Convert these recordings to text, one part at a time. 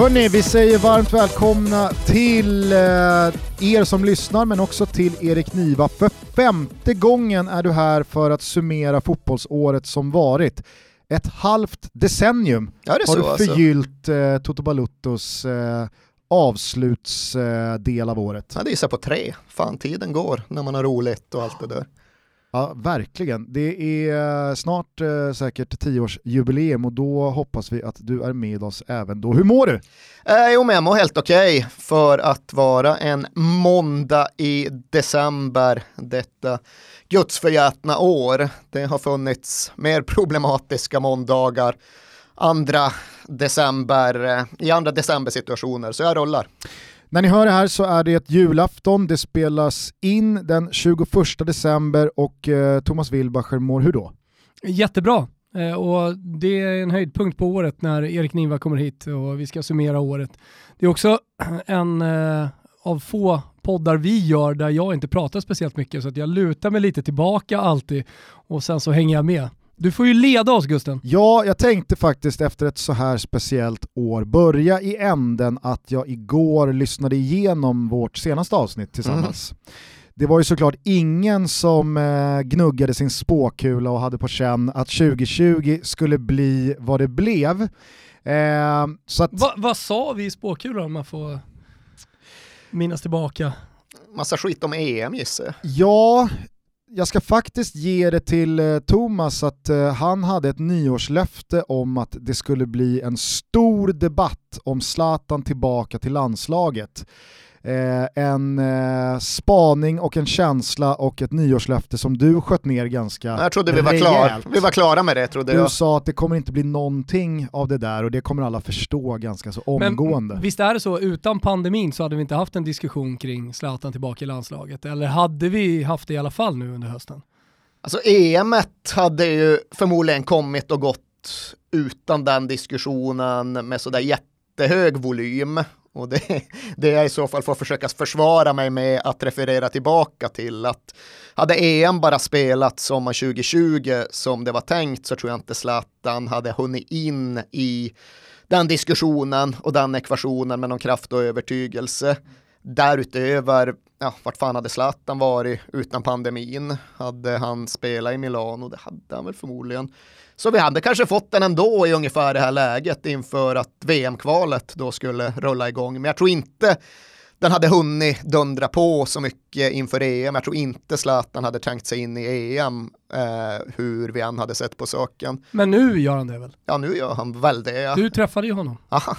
Hörni, vi säger varmt välkomna till eh, er som lyssnar men också till Erik Niva. För femte gången är du här för att summera fotbollsåret som varit. Ett halvt decennium Ja, har du alltså. förgyllt eh, Toto Baluttos eh, avslutsdel av året. Jag gissar på tre. Fan, tiden går när man har roligt och allt det där. Ja, verkligen. Det är eh, snart eh, säkert tioårsjubileum och då hoppas vi att du är med oss även då. Hur mår du? Eh, jo, men jag mår helt okej för att vara en måndag i december detta gudsförgätna år. Det har funnits mer problematiska måndagar andra december, eh, i andra decembersituationer, så jag rullar. När ni hör det här så är det ett julafton, det spelas in den 21 december och eh, Thomas Wilbacher mår hur då? Jättebra. Eh, och det är en höjdpunkt på året när Erik Niva kommer hit och vi ska summera året. Det är också en eh, av få poddar vi gör där jag inte pratar speciellt mycket så att jag lutar mig lite tillbaka alltid och sen så hänger jag med. Du får ju leda oss Gusten. Ja, jag tänkte faktiskt efter ett så här speciellt år börja i änden att jag igår lyssnade igenom vårt senaste avsnitt tillsammans. Det var ju såklart ingen som eh, gnuggade sin spåkula och hade på känn att 2020 skulle bli vad det blev. Eh, så att, Va, vad sa vi i spåkulan om man får minnas tillbaka? Massa skit om EM gissar jag. Ja, jag ska faktiskt ge det till eh, Thomas att eh, han hade ett nyårslöfte om att det skulle bli en stor debatt om Zlatan tillbaka till landslaget. Eh, en eh, spaning och en känsla och ett nyårslöfte som du sköt ner ganska Jag trodde vi var, klar. vi var klara med det, trodde Du jag. sa att det kommer inte bli någonting av det där och det kommer alla förstå ganska så omgående. Men visst är det så, utan pandemin så hade vi inte haft en diskussion kring Zlatan tillbaka i landslaget. Eller hade vi haft det i alla fall nu under hösten? Alltså EM hade ju förmodligen kommit och gått utan den diskussionen med sådär jättehög volym. Och det, det jag i så fall får försöka försvara mig med att referera tillbaka till att hade EM bara spelat sommar 2020 som det var tänkt så tror jag inte Zlatan hade hunnit in i den diskussionen och den ekvationen med någon kraft och övertygelse. Därutöver, ja, vart fan hade Zlatan varit utan pandemin? Hade han spelat i Milano? Det hade han väl förmodligen. Så vi hade kanske fått den ändå i ungefär det här läget inför att VM-kvalet då skulle rulla igång. Men jag tror inte den hade hunnit dundra på så mycket inför EM. Jag tror inte Zlatan hade tänkt sig in i EM eh, hur vi än hade sett på saken. Men nu gör han det väl? Ja, nu gör han väl det. Ja. Du träffade ju honom. Aha.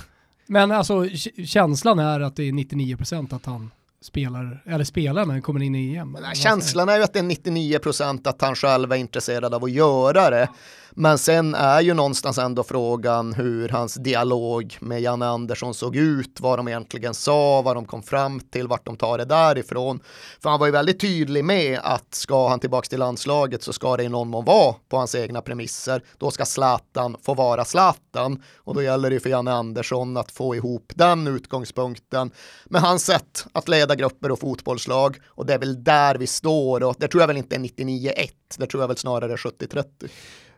Men alltså känslan är att det är 99% att han spelar, eller spelar när han kommer in i EM. Nej, Känslan är ju att det är 99% att han själv är intresserad av att göra det. Men sen är ju någonstans ändå frågan hur hans dialog med Janne Andersson såg ut, vad de egentligen sa, vad de kom fram till, vart de tar det därifrån. För han var ju väldigt tydlig med att ska han tillbaka till landslaget så ska det i någon mån vara på hans egna premisser. Då ska Zlatan få vara Zlatan och då gäller det ju för Janne Andersson att få ihop den utgångspunkten med hans sätt att leda grupper och fotbollslag och det är väl där vi står och det tror jag väl inte är 99-1, det tror jag väl snarare 70-30.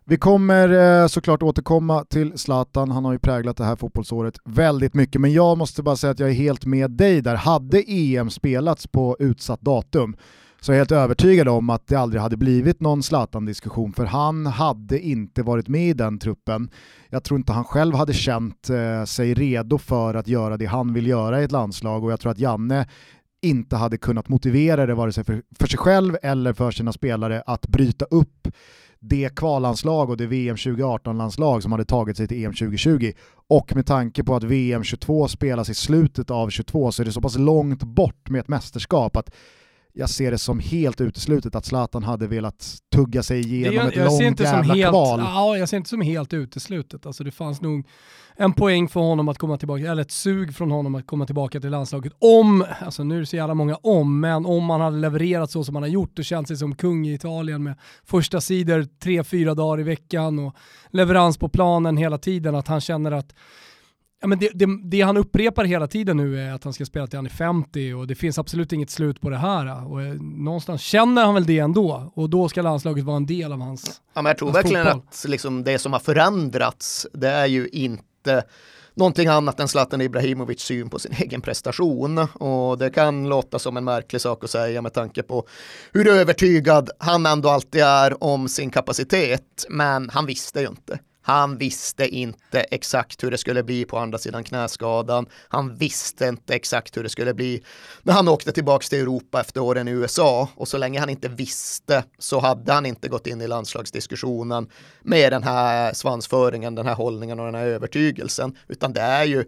Vi kommer eh, såklart återkomma till Zlatan, han har ju präglat det här fotbollsåret väldigt mycket, men jag måste bara säga att jag är helt med dig där. Hade EM spelats på utsatt datum så är jag helt övertygad om att det aldrig hade blivit någon Zlatan-diskussion, för han hade inte varit med i den truppen. Jag tror inte han själv hade känt eh, sig redo för att göra det han vill göra i ett landslag och jag tror att Janne inte hade kunnat motivera det vare sig för, för sig själv eller för sina spelare att bryta upp det kvalanslag och det VM 2018-landslag som hade tagit sig till EM 2020. Och med tanke på att VM 22 spelas i slutet av 22 så är det så pass långt bort med ett mästerskap att jag ser det som helt uteslutet att Zlatan hade velat tugga sig igenom jag, ett jag långt inte som jävla helt, kval. Ja, jag ser inte som helt uteslutet. Alltså det fanns nog en poäng för honom att komma tillbaka, eller ett sug från honom att komma tillbaka till landslaget. Om, alltså nu är det så jävla många om, men om man hade levererat så som man har gjort och känt sig som kung i Italien med första sidor tre, fyra dagar i veckan och leverans på planen hela tiden, att han känner att Ja, men det, det, det, han upprepar hela tiden nu är att han ska spela till han är 50 och det finns absolut inget slut på det här. Och eh, någonstans känner han väl det ändå och då ska landslaget vara en del av hans Ja, men jag tror verkligen fotboll. att liksom det som har förändrats, det är ju inte någonting annat än Zlatan Ibrahimovic syn på sin egen prestation. Och det kan låta som en märklig sak att säga med tanke på hur övertygad han ändå alltid är om sin kapacitet. Men han visste ju inte. Han visste inte exakt hur det skulle bli på andra sidan knäskadan. Han visste inte exakt hur det skulle bli när han åkte tillbaka till Europa efter åren i USA. Och så länge han inte visste så hade han inte gått in i landslagsdiskussionen med den här svansföringen, den här hållningen och den här övertygelsen. Utan det är ju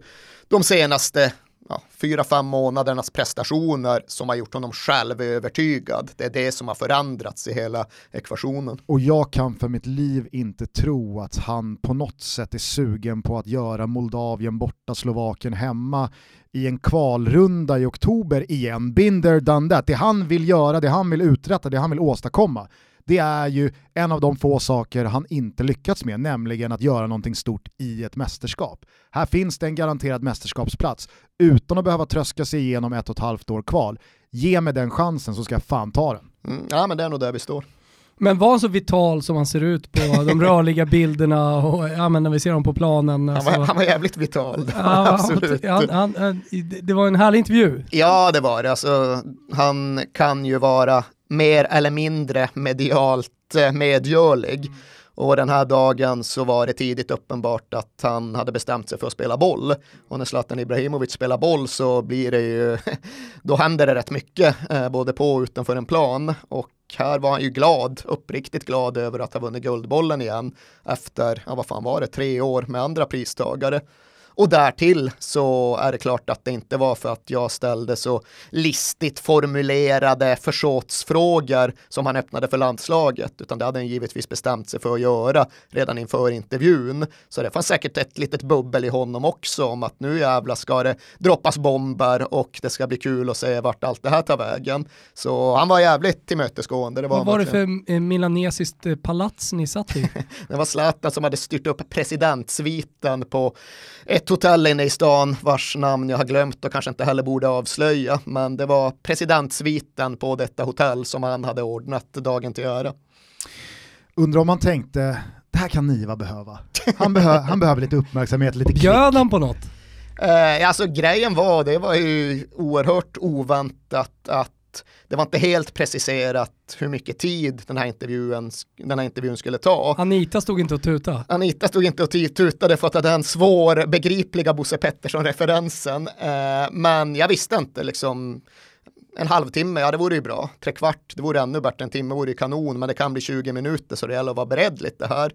de senaste ja, fyra, fem månadernas prestationer som har gjort honom själv övertygad. Det är det som har förändrats i hela ekvationen. Och jag kan för mitt liv inte tro att han på något sätt är sugen på att göra Moldavien borta, Slovakien hemma i en kvalrunda i oktober igen. Binder done that. Det han vill göra, det han vill uträtta, det han vill åstadkomma det är ju en av de få saker han inte lyckats med, nämligen att göra någonting stort i ett mästerskap. Här finns det en garanterad mästerskapsplats utan att behöva tröska sig igenom ett och ett halvt år kval. Ge mig den chansen så ska jag fan ta den. Mm, ja men det är nog där vi står. Men var så vital som han ser ut på de rörliga bilderna och ja, men när vi ser honom på planen. Han var, alltså. han var jävligt vital, ja, absolut. Han, han, det var en härlig intervju. Ja det var det, alltså, han kan ju vara mer eller mindre medialt eh, medgörlig. Och den här dagen så var det tidigt uppenbart att han hade bestämt sig för att spela boll. Och när Zlatan Ibrahimovic spelar boll så blir det ju, då händer det rätt mycket, eh, både på och utanför en plan. Och här var han ju glad, uppriktigt glad över att ha vunnit Guldbollen igen efter, ja vad fan var det, tre år med andra pristagare. Och därtill så är det klart att det inte var för att jag ställde så listigt formulerade försåtsfrågor som han öppnade för landslaget, utan det hade han givetvis bestämt sig för att göra redan inför intervjun. Så det fanns säkert ett litet bubbel i honom också om att nu jävlar ska det droppas bomber och det ska bli kul att se vart allt det här tar vägen. Så han var jävligt tillmötesgående. Det var Vad var det för eh, milanesiskt eh, palats ni satt i? det var Zlatan som hade styrt upp presidentsviten på ett ett hotell inne i stan vars namn jag har glömt och kanske inte heller borde avslöja. Men det var presidentsviten på detta hotell som han hade ordnat dagen till göra. Undrar om han tänkte, det här kan Niva behöva. Han, behö han behöver lite uppmärksamhet, lite klick. Bjöd han på något? Eh, alltså grejen var, det var ju oerhört oväntat att det var inte helt preciserat hur mycket tid den här intervjun, den här intervjun skulle ta. Anita stod inte och tutade. Anita stod inte och tutade för att det är den svårbegripliga Bosse Pettersson-referensen. Eh, men jag visste inte liksom en halvtimme, ja det vore ju bra. Tre kvart, det vore ännu bättre. En timme vore ju kanon, men det kan bli 20 minuter så det gäller att vara beredd lite här.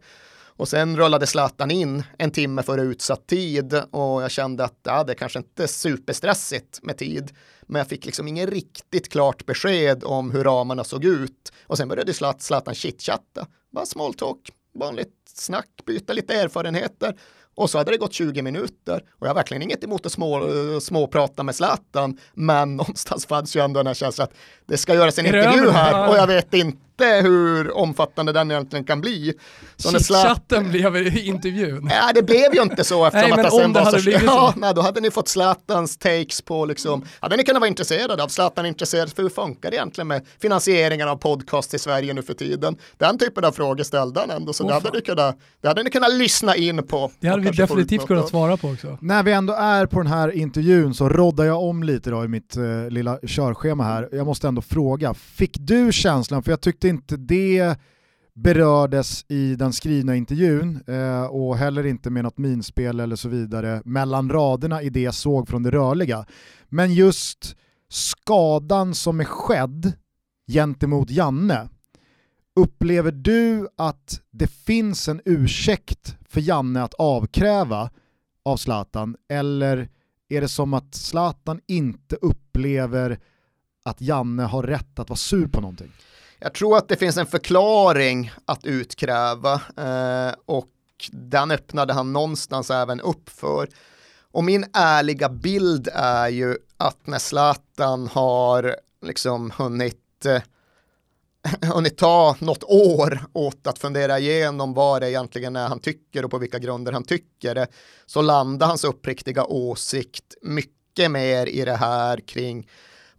Och sen rullade Zlatan in en timme före utsatt tid och jag kände att ja, det kanske inte är superstressigt med tid. Men jag fick liksom ingen riktigt klart besked om hur ramarna såg ut. Och sen började Zlatan chitchatta, bara small talk, vanligt snack, byta lite erfarenheter. Och så hade det gått 20 minuter och jag har verkligen inget emot att små, småprata med Zlatan, men någonstans fanns ju ändå den här känslan att det ska göras en intervju här och jag vet inte hur omfattande den egentligen kan bli. Så chatten blev intervjun. Ja, det blev ju inte så eftersom nej, att det sen var så... så. Ja, nej, då hade ni fått Zlatans takes på liksom, hade ni kunnat vara intresserade av, Zlatan intresserad för hur funkar det egentligen med finansieringen av podcast i Sverige nu för tiden? Den typen av frågor ställde han ändå, så oh, det, hade ni kunnat, det hade ni kunnat lyssna in på. Det hade vi definitivt kunnat svara på också. När vi ändå är på den här intervjun så roddar jag om lite då i mitt uh, lilla körschema här. Jag måste ändå fråga, fick du känslan, för jag tyckte inte det berördes i den skrivna intervjun eh, och heller inte med något minspel eller så vidare mellan raderna i det jag såg från det rörliga. Men just skadan som är skedd gentemot Janne, upplever du att det finns en ursäkt för Janne att avkräva av Zlatan eller är det som att Zlatan inte upplever att Janne har rätt att vara sur på någonting? Jag tror att det finns en förklaring att utkräva eh, och den öppnade han någonstans även upp för. Och min ärliga bild är ju att när Zlatan har liksom hunnit eh, hunnit ta något år åt att fundera igenom vad det egentligen är han tycker och på vilka grunder han tycker det, så landar hans uppriktiga åsikt mycket mer i det här kring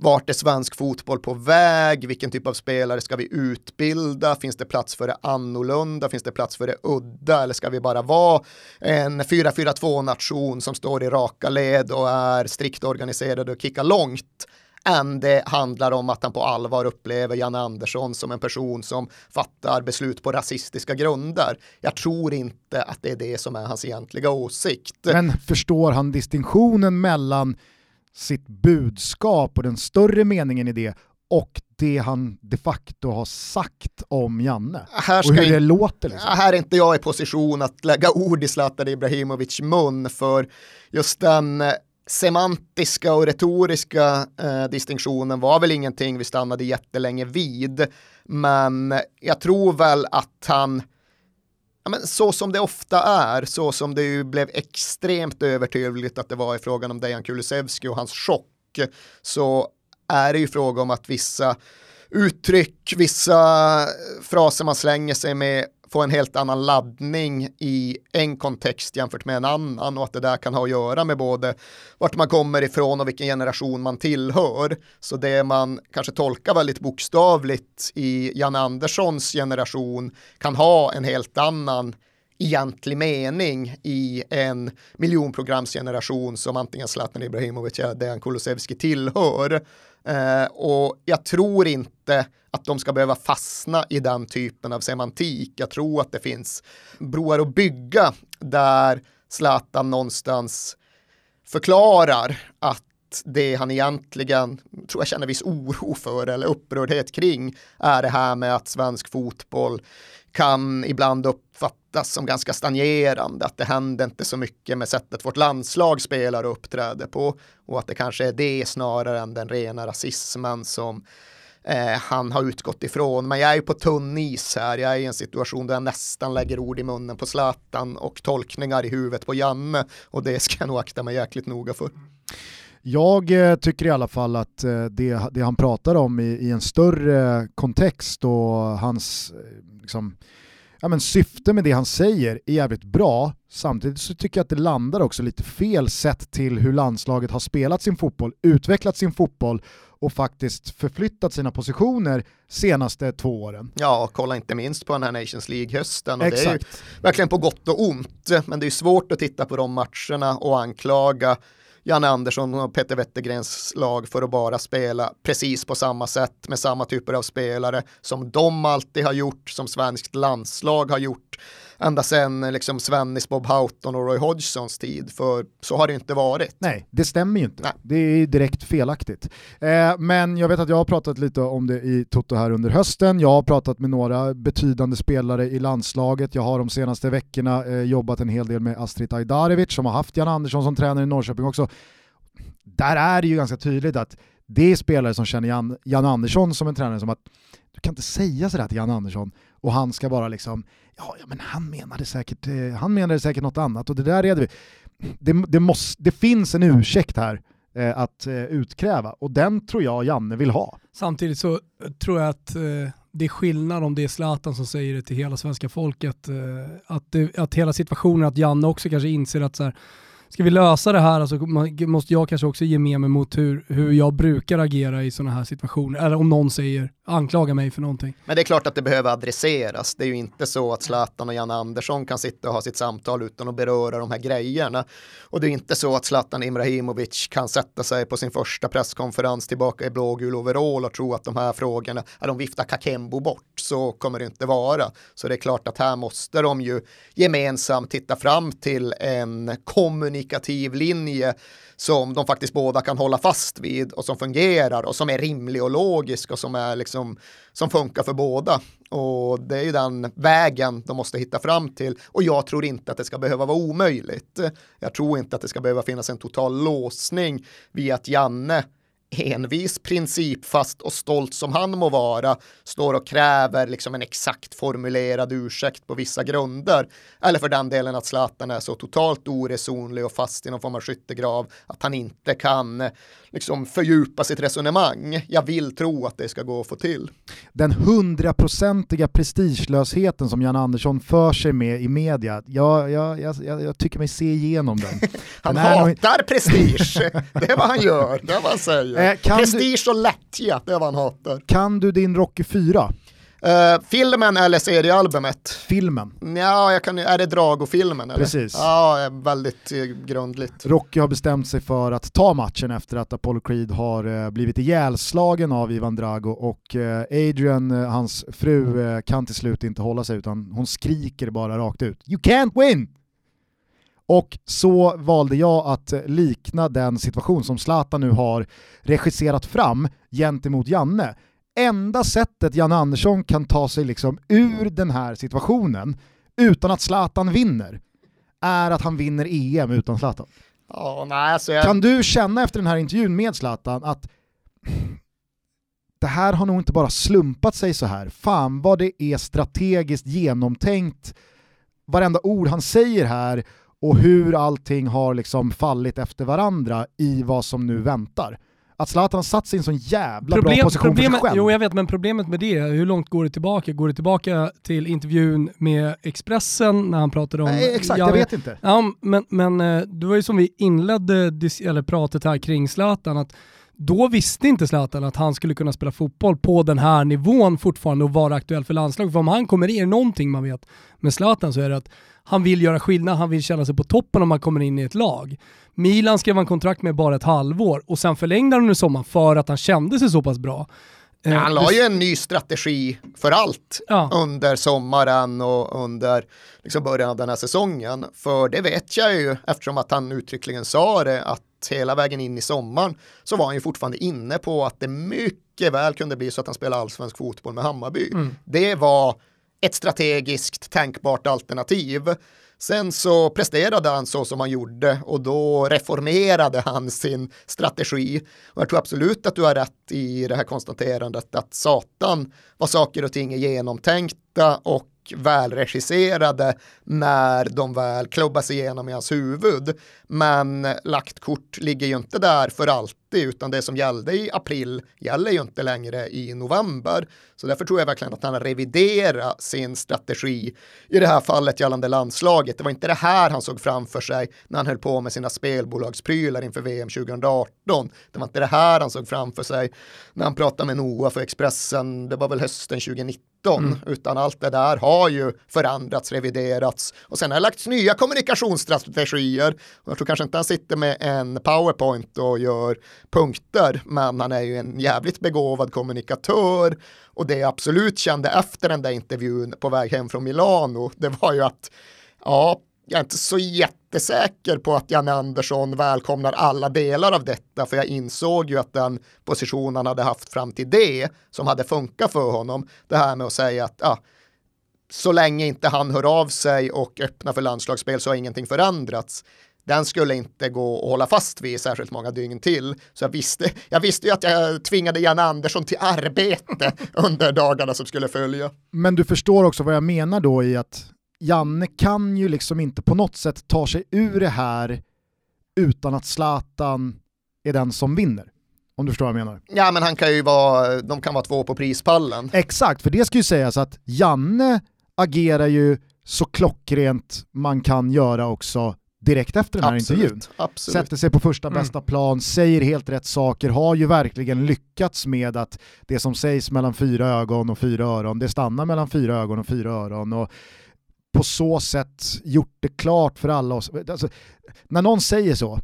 vart är svensk fotboll på väg? Vilken typ av spelare ska vi utbilda? Finns det plats för det annorlunda? Finns det plats för det udda? Eller ska vi bara vara en 4-4-2 nation som står i raka led och är strikt organiserad och kickar långt? än det handlar om att han på allvar upplever Jan Andersson som en person som fattar beslut på rasistiska grunder. Jag tror inte att det är det som är hans egentliga åsikt. Men förstår han distinktionen mellan sitt budskap och den större meningen i det och det han de facto har sagt om Janne. Här och hur det låter. Liksom. Här är inte jag i position att lägga ord i Zlatan Ibrahimovic mun för just den eh, semantiska och retoriska eh, distinktionen var väl ingenting vi stannade jättelänge vid. Men jag tror väl att han ja, men så som det ofta är, så som det ju blev extremt övertydligt att det var i frågan om Dejan Kulusevski och hans chock, så är det ju fråga om att vissa uttryck, vissa fraser man slänger sig med få en helt annan laddning i en kontext jämfört med en annan och att det där kan ha att göra med både vart man kommer ifrån och vilken generation man tillhör. Så det man kanske tolkar väldigt bokstavligt i Jan Anderssons generation kan ha en helt annan egentlig mening i en miljonprogramsgeneration som antingen Zlatan Ibrahimovic eller Dejan Kulusevski tillhör. Eh, och jag tror inte att de ska behöva fastna i den typen av semantik. Jag tror att det finns broar att bygga där Zlatan någonstans förklarar att det han egentligen, tror jag känner viss oro för eller upprördhet kring, är det här med att svensk fotboll kan ibland uppfattas som ganska stagnerande, att det händer inte så mycket med sättet vårt landslag spelar och uppträder på och att det kanske är det snarare än den rena rasismen som eh, han har utgått ifrån. Men jag är ju på tunn is här, jag är i en situation där jag nästan lägger ord i munnen på Zlatan och tolkningar i huvudet på Janne och det ska jag nog akta mig jäkligt noga för. Jag eh, tycker i alla fall att eh, det, det han pratar om i, i, en större kontext och hans eh, liksom, ja, men syfte med det han säger är jävligt bra. Samtidigt så tycker jag att det landar också lite fel sett till hur landslaget har spelat sin fotboll, utvecklat sin fotboll och faktiskt förflyttat sina positioner senaste två åren. Ja, kolla inte minst på den här Nations League-hösten. Och Exakt. Det är ju verkligen på gott och ont, men det är svårt att titta på de matcherna och anklaga Janne Andersson och Peter Wettergrens lag för att bara spela precis på samma sätt med samma typer av spelare som de alltid har gjort, som svenskt landslag har gjort ända sedan liksom Svennis, Bob Houghton och Roy Hodgsons tid, för så har det inte varit. Nej, det stämmer ju inte. Nej. Det är direkt felaktigt. Eh, men jag vet att jag har pratat lite om det i Toto här under hösten. Jag har pratat med några betydande spelare i landslaget. Jag har de senaste veckorna eh, jobbat en hel del med Astrid Ajdarevic som har haft Jan Andersson som tränare i Norrköping också. Där är det ju ganska tydligt att det är spelare som känner Jan, Jan Andersson som en tränare som att du kan inte säga sådär till Jan Andersson och han ska bara liksom, ja, ja men han menade säkert, eh, han menade säkert något annat och det där reder vi. Det, det, måste, det finns en ursäkt här eh, att eh, utkräva och den tror jag Janne vill ha. Samtidigt så eh, tror jag att eh, det är skillnad om det är Zlatan som säger det till hela svenska folket. Eh, att, det, att hela situationen, att Janne också kanske inser att så här, ska vi lösa det här alltså, måste jag kanske också ge med mig mot hur, hur jag brukar agera i sådana här situationer. Eller om någon säger, anklaga mig för någonting. Men det är klart att det behöver adresseras. Det är ju inte så att Zlatan och Janne Andersson kan sitta och ha sitt samtal utan att beröra de här grejerna. Och det är inte så att Zlatan Ibrahimovic kan sätta sig på sin första presskonferens tillbaka i blågul overall och tro att de här frågorna, är de viftar Kakembo bort, så kommer det inte vara. Så det är klart att här måste de ju gemensamt titta fram till en kommunikation kommunikativ linje som de faktiskt båda kan hålla fast vid och som fungerar och som är rimlig och logisk och som, är liksom, som funkar för båda. Och det är ju den vägen de måste hitta fram till. Och jag tror inte att det ska behöva vara omöjligt. Jag tror inte att det ska behöva finnas en total låsning vid att Janne envis, principfast och stolt som han må vara, står och kräver liksom en exakt formulerad ursäkt på vissa grunder. Eller för den delen att Zlatan är så totalt oresonlig och fast i någon form av skyttegrav att han inte kan liksom fördjupa sitt resonemang. Jag vill tro att det ska gå att få till. Den hundraprocentiga prestigelösheten som Jan Andersson för sig med i media, jag, jag, jag, jag tycker mig se igenom den. han den hatar nog... prestige, det är vad han gör, det är vad han säger. Eh, prestige du... och lättja, det är vad han hatar. Kan du din Rocky 4? Uh, filmen eller seriealbumet? Filmen. Ja, jag kan, är det Drago-filmen? Precis. Ja, väldigt uh, grundligt. Rocky har bestämt sig för att ta matchen efter att Apollo Creed har blivit ihjälslagen av Ivan Drago och Adrian, hans fru, kan till slut inte hålla sig utan hon skriker bara rakt ut “You can't win!” Och så valde jag att likna den situation som Zlatan nu har regisserat fram gentemot Janne enda sättet Jan Andersson kan ta sig liksom ur den här situationen utan att Zlatan vinner är att han vinner EM utan Zlatan. Oh, nej, alltså jag... Kan du känna efter den här intervjun med Zlatan att det här har nog inte bara slumpat sig så här. Fan vad det är strategiskt genomtänkt, varenda ord han säger här och hur allting har liksom fallit efter varandra i vad som nu väntar att Zlatan har satt sig i en sån jävla Problem, bra position problemet, för sig själv. Jo jag vet, men problemet med det, hur långt går det tillbaka? Går det tillbaka till intervjun med Expressen när han pratade om... Nej, exakt, jag, jag vet inte. Ja, men, men eh, det var ju som vi inledde eller pratet här kring Zlatan, att då visste inte Zlatan att han skulle kunna spela fotboll på den här nivån fortfarande och vara aktuell för landslaget. För om han kommer in, någonting man vet med Zlatan så är det att han vill göra skillnad, han vill känna sig på toppen om han kommer in i ett lag. Milan skrev han kontrakt med bara ett halvår och sen förlängde han under sommaren för att han kände sig så pass bra. Ja, han la ju en ny strategi för allt ja. under sommaren och under liksom början av den här säsongen. För det vet jag ju eftersom att han uttryckligen sa det att hela vägen in i sommaren så var han ju fortfarande inne på att det mycket väl kunde bli så att han spelade allsvensk fotboll med Hammarby. Mm. Det var ett strategiskt tänkbart alternativ. Sen så presterade han så som han gjorde och då reformerade han sin strategi. Och jag tror absolut att du har rätt i det här konstaterandet att satan vad saker och ting är genomtänkta och välregisserade när de väl klubbas igenom i hans huvud. Men lagt kort ligger ju inte där för alltid utan det som gällde i april gäller ju inte längre i november. Så därför tror jag verkligen att han har reviderat sin strategi i det här fallet gällande landslaget. Det var inte det här han såg framför sig när han höll på med sina spelbolagsprylar inför VM 2018. Det var inte det här han såg framför sig när han pratade med Noah för Expressen. Det var väl hösten 2019 mm. utan allt det där har ju förändrats, reviderats och sen har det lagts nya kommunikationsstrategier. Jag tror kanske inte han sitter med en powerpoint och gör punkter, men han är ju en jävligt begåvad kommunikatör och det jag absolut kände efter den där intervjun på väg hem från Milano, det var ju att ja, jag är inte så jättesäker på att Janne Andersson välkomnar alla delar av detta, för jag insåg ju att den position han hade haft fram till det, som hade funkat för honom, det här med att säga att ah, så länge inte han hör av sig och öppnar för landslagsspel så har ingenting förändrats den skulle inte gå att hålla fast vid särskilt många dygn till. Så jag visste, jag visste ju att jag tvingade Janne Andersson till arbete under dagarna som skulle följa. Men du förstår också vad jag menar då i att Janne kan ju liksom inte på något sätt ta sig ur det här utan att Zlatan är den som vinner. Om du förstår vad jag menar. Ja men han kan ju vara, de kan vara två på prispallen. Exakt, för det ska ju sägas att Janne agerar ju så klockrent man kan göra också direkt efter den här absolut, intervjun. Absolut. Sätter sig på första mm. bästa plan, säger helt rätt saker, har ju verkligen lyckats med att det som sägs mellan fyra ögon och fyra öron, det stannar mellan fyra ögon och fyra öron. Och på så sätt gjort det klart för alla oss. Alltså, när någon säger så,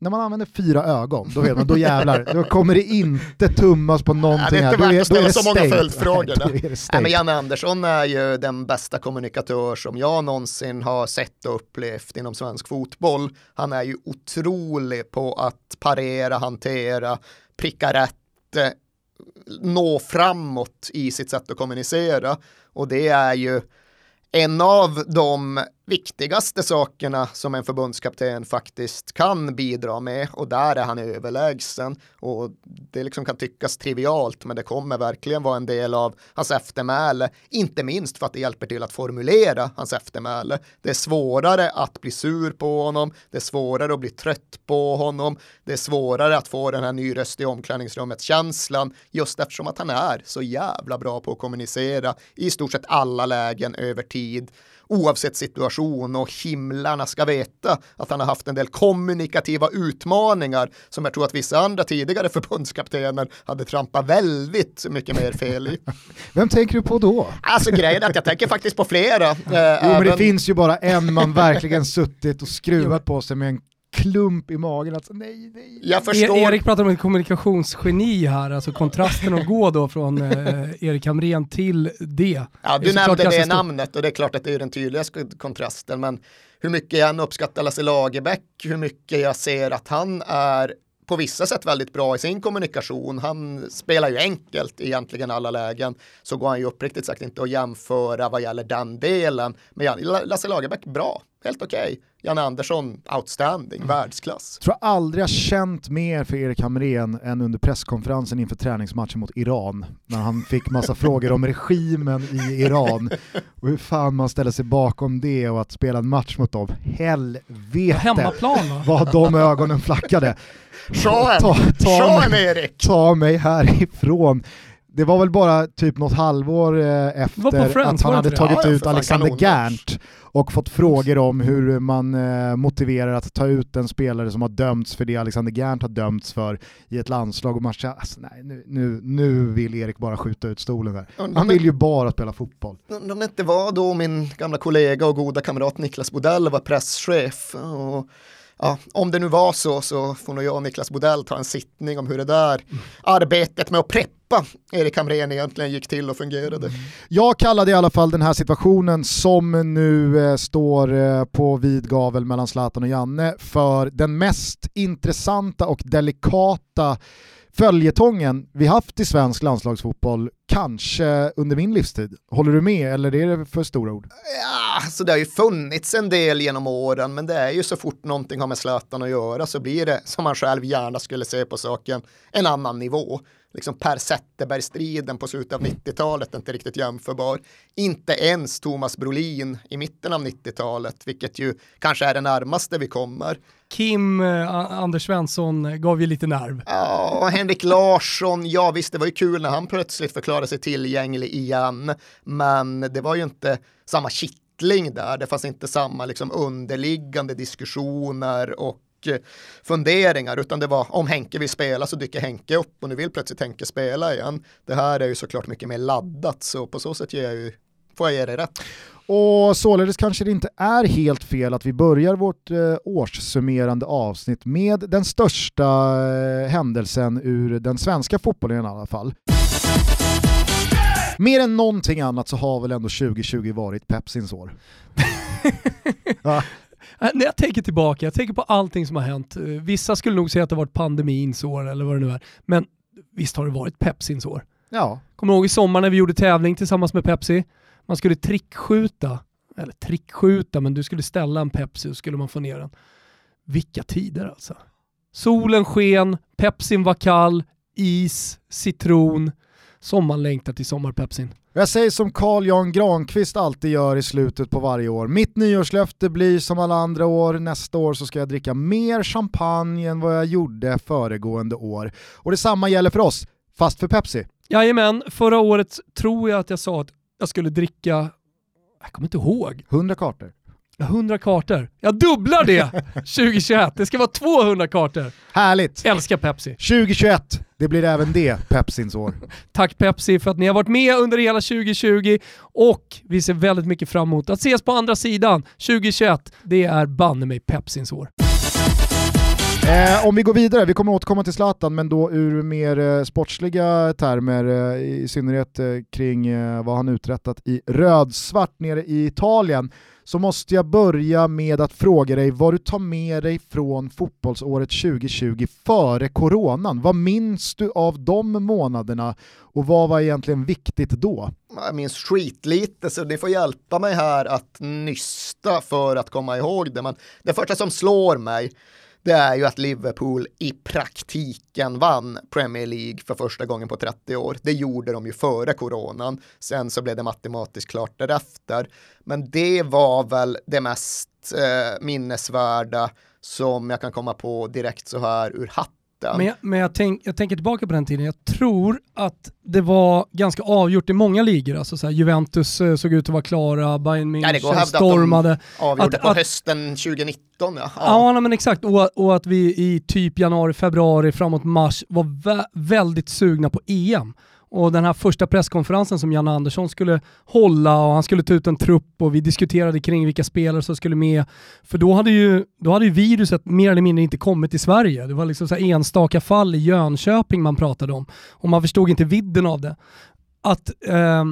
när man använder fyra ögon, då vet man, då jävlar, då kommer det inte tummas på någonting här. Det är inte värt att ställa så många följdfrågor. Nej, men Janne Andersson är ju den bästa kommunikatör som jag någonsin har sett och upplevt inom svensk fotboll. Han är ju otrolig på att parera, hantera, pricka rätt, eh, nå framåt i sitt sätt att kommunicera. Och det är ju en av de viktigaste sakerna som en förbundskapten faktiskt kan bidra med och där är han överlägsen. Och det liksom kan tyckas trivialt men det kommer verkligen vara en del av hans eftermäle, inte minst för att det hjälper till att formulera hans eftermäle. Det är svårare att bli sur på honom, det är svårare att bli trött på honom, det är svårare att få den här ny röst i omklädningsrummet känslan just eftersom att han är så jävla bra på att kommunicera i stort sett alla lägen över tid oavsett situation och himlarna ska veta att han har haft en del kommunikativa utmaningar som jag tror att vissa andra tidigare förbundskaptener hade trampat väldigt mycket mer fel i. Vem tänker du på då? Alltså grejen är att jag tänker faktiskt på flera. Eh, jo, även... men det finns ju bara en man verkligen suttit och skruvat på sig med en klump i magen. Alltså, nej, nej. Jag förstår. E Erik pratar om ett kommunikationsgeni här, alltså kontrasten att gå då från eh, Erik Hamrén till det. Ja, du nämnde det namnet och det är klart att det är den tydligaste kontrasten, men hur mycket jag än uppskattar Lasse Lagerbäck, hur mycket jag ser att han är på vissa sätt väldigt bra i sin kommunikation. Han spelar ju enkelt i egentligen alla lägen. Så går han ju uppriktigt sagt inte att jämföra vad gäller den delen. Men Lasse Lagerbäck, bra, helt okej. Okay. Janne Andersson, outstanding, mm. världsklass. Jag tror aldrig jag känt mer för Erik Hamrén än under presskonferensen inför träningsmatchen mot Iran. När han fick massa frågor om regimen i Iran och hur fan man ställer sig bakom det och att spela en match mot dem. Helvete Hemmaplan, va? vad de ögonen flackade. Sean, ta, ta, ta, mig, Erik. ta mig härifrån det var väl bara typ något halvår eh, efter att han hade tagit ja, ut Alexander Gerndt och fått frågor om hur man eh, motiverar att ta ut en spelare som har dömts för det Alexander Gerndt har dömts för i ett landslag och man känner, alltså, nej, nu, nu, nu vill Erik bara skjuta ut stolen där. Han vill ju bara spela fotboll. Om det inte var då min gamla kollega och goda kamrat Niklas Bodell var presschef och ja, om det nu var så så får nog jag och Niklas Bodell ta en sittning om hur det där mm. arbetet med att preppa Erik Hamrén egentligen gick till och fungerade. Mm. Jag kallade i alla fall den här situationen som nu eh, står eh, på vid gavel mellan Zlatan och Janne för den mest intressanta och delikata följetongen vi haft i svensk landslagsfotboll, kanske under min livstid. Håller du med eller är det för stora ord? Ja, så det har ju funnits en del genom åren, men det är ju så fort någonting har med Zlatan att göra så blir det, som man själv gärna skulle se på saken, en annan nivå liksom Per Zetterberg-striden på slutet av 90-talet inte riktigt jämförbar. Inte ens Thomas Brolin i mitten av 90-talet, vilket ju kanske är det närmaste vi kommer. Kim eh, Anders Svensson gav ju lite nerv. Ja, och Henrik Larsson, ja visst det var ju kul när han plötsligt förklarade sig tillgänglig igen, men det var ju inte samma kittling där, det fanns inte samma liksom underliggande diskussioner och funderingar, utan det var om Henke vill spela så dyker Henke upp och nu vill plötsligt Henke spela igen. Det här är ju såklart mycket mer laddat, så på så sätt ger jag ju, får jag ge dig rätt. Och således kanske det inte är helt fel att vi börjar vårt eh, årssummerande avsnitt med den största eh, händelsen ur den svenska fotbollen i alla fall. Mer än någonting annat så har väl ändå 2020 varit Pepsins år. ja. Äh, när jag tänker tillbaka, jag tänker på allting som har hänt. Eh, vissa skulle nog säga att det har varit pandemins år eller vad det nu är. Men visst har det varit Pepsins år. Ja. Kommer du ihåg i sommar när vi gjorde tävling tillsammans med Pepsi? Man skulle trickskjuta, eller trickskjuta, men du skulle ställa en Pepsi och skulle man få ner den. Vilka tider alltså. Solen sken, Pepsin var kall, is, citron. Som man längtar till sommarpepsin. Jag säger som Carl Jan Granqvist alltid gör i slutet på varje år. Mitt nyårslöfte blir som alla andra år, nästa år så ska jag dricka mer champagne än vad jag gjorde föregående år. Och detsamma gäller för oss, fast för Pepsi. Jajamän, förra året tror jag att jag sa att jag skulle dricka, jag kommer inte ihåg. 100 kartor. 100 kartor. Jag dubblar det 2021. Det ska vara 200 kartor. Härligt. Älskar Pepsi. 2021, det blir även det Pepsins år. Tack Pepsi för att ni har varit med under hela 2020 och vi ser väldigt mycket fram emot att ses på andra sidan 2021. Det är banne mig Pepsins år. Eh, om vi går vidare, vi kommer återkomma till Zlatan, men då ur mer eh, sportsliga termer, eh, i synnerhet eh, kring eh, vad han uträttat i rödsvart nere i Italien så måste jag börja med att fråga dig vad du tar med dig från fotbollsåret 2020 före coronan. Vad minns du av de månaderna och vad var egentligen viktigt då? jag minns skitlite så ni får hjälpa mig här att nysta för att komma ihåg det. Men det första som slår mig det är ju att Liverpool i praktiken vann Premier League för första gången på 30 år. Det gjorde de ju före coronan. Sen så blev det matematiskt klart därefter. Men det var väl det mest eh, minnesvärda som jag kan komma på direkt så här ur hatten men, jag, men jag, tänk, jag, tänker tillbaka på den tiden, jag tror att det var ganska avgjort i många ligor. Alltså så här, Juventus eh, såg ut att vara klara, Bayern München ja, stormade. Att de avgjorde att, på att, hösten 2019 ja. Ja, ja men exakt, och, och, att vi i typ januari, februari, framåt mars var vä väldigt sugna på EM. Och den här första presskonferensen som Janne Andersson skulle hålla och han skulle ta ut en trupp och vi diskuterade kring vilka spelare som skulle med. För då hade ju, då hade ju viruset mer eller mindre inte kommit till Sverige. Det var liksom så enstaka fall i Jönköping man pratade om och man förstod inte vidden av det. Att, eh,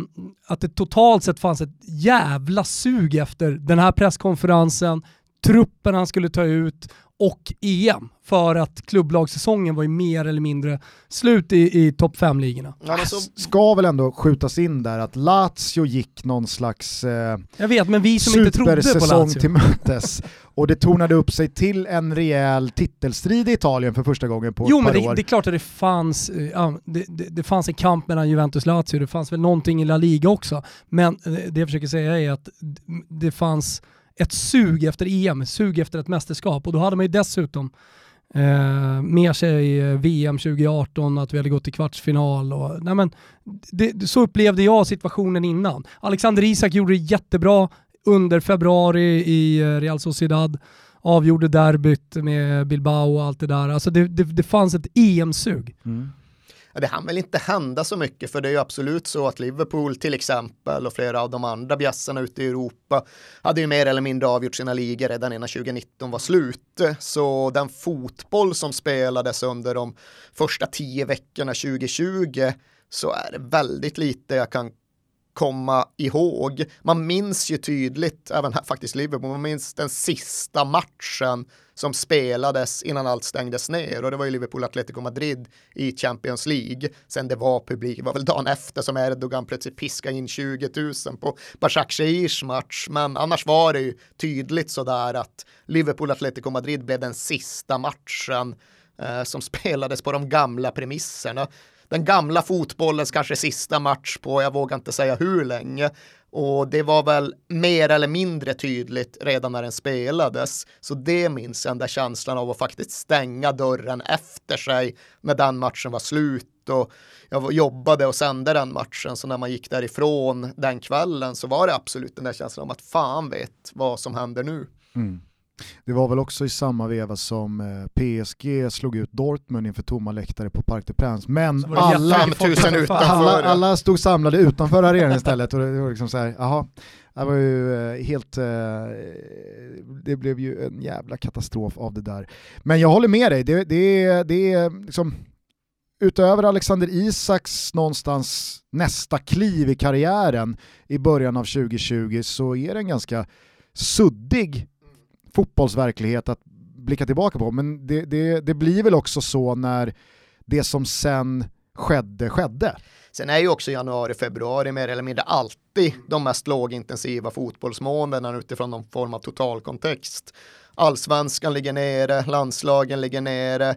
att det totalt sett fanns ett jävla sug efter den här presskonferensen, truppen han skulle ta ut och EM för att klubblagssäsongen var ju mer eller mindre slut i, i topp 5-ligorna. Ja, så... Ska väl ändå skjutas in där att Lazio gick någon slags eh, Jag vet, men vi som inte trodde på Lazio. till mötes och det tornade upp sig till en rejäl titelstrid i Italien för första gången på jo, ett par men det, år. det är klart att det fanns, ja, det, det, det, fanns en kamp mellan Juventus och Lazio, det fanns väl någonting i La Liga också, men eh, det jag försöker säga är att det fanns ett sug efter EM, sug efter ett mästerskap och då hade man ju dessutom eh, med sig eh, VM 2018, att vi hade gått till kvartsfinal. Och, nej men, det, så upplevde jag situationen innan. Alexander Isak gjorde det jättebra under februari i eh, Real Sociedad, avgjorde derbyt med Bilbao och allt det där. Alltså det, det, det fanns ett EM-sug. Mm det hann väl inte hända så mycket för det är ju absolut så att Liverpool till exempel och flera av de andra bjässarna ute i Europa hade ju mer eller mindre avgjort sina ligor redan innan 2019 var slut. Så den fotboll som spelades under de första tio veckorna 2020 så är det väldigt lite jag kan komma ihåg. Man minns ju tydligt, även här, faktiskt Liverpool, man minns den sista matchen som spelades innan allt stängdes ner och det var ju Liverpool Atletico Madrid i Champions League. Sen det var publik, det var väl dagen efter som Erdogan plötsligt piskade in 20 000 på Bashak Shahirs match, men annars var det ju tydligt sådär att Liverpool Atletico Madrid blev den sista matchen eh, som spelades på de gamla premisserna den gamla fotbollens kanske sista match på, jag vågar inte säga hur länge. Och det var väl mer eller mindre tydligt redan när den spelades. Så det minns jag, den där känslan av att faktiskt stänga dörren efter sig när den matchen var slut. Och jag jobbade och sände den matchen, så när man gick därifrån den kvällen så var det absolut den där känslan om att fan vet vad som händer nu. Mm. Det var väl också i samma veva som eh, PSG slog ut Dortmund inför tomma läktare på Parc des Princes. Men alla, alla, alla, stod samlade utanför arenan istället och det var liksom så här, jaha, det var ju eh, helt, eh, det blev ju en jävla katastrof av det där. Men jag håller med dig, det, det, det är liksom, utöver Alexander Isaks någonstans nästa kliv i karriären i början av 2020 så är det en ganska suddig fotbollsverklighet att blicka tillbaka på. Men det, det, det blir väl också så när det som sen skedde, skedde. Sen är ju också januari, februari mer eller mindre alltid de mest lågintensiva fotbollsmånaderna utifrån någon form av totalkontext. Allsvenskan ligger nere, landslagen ligger nere,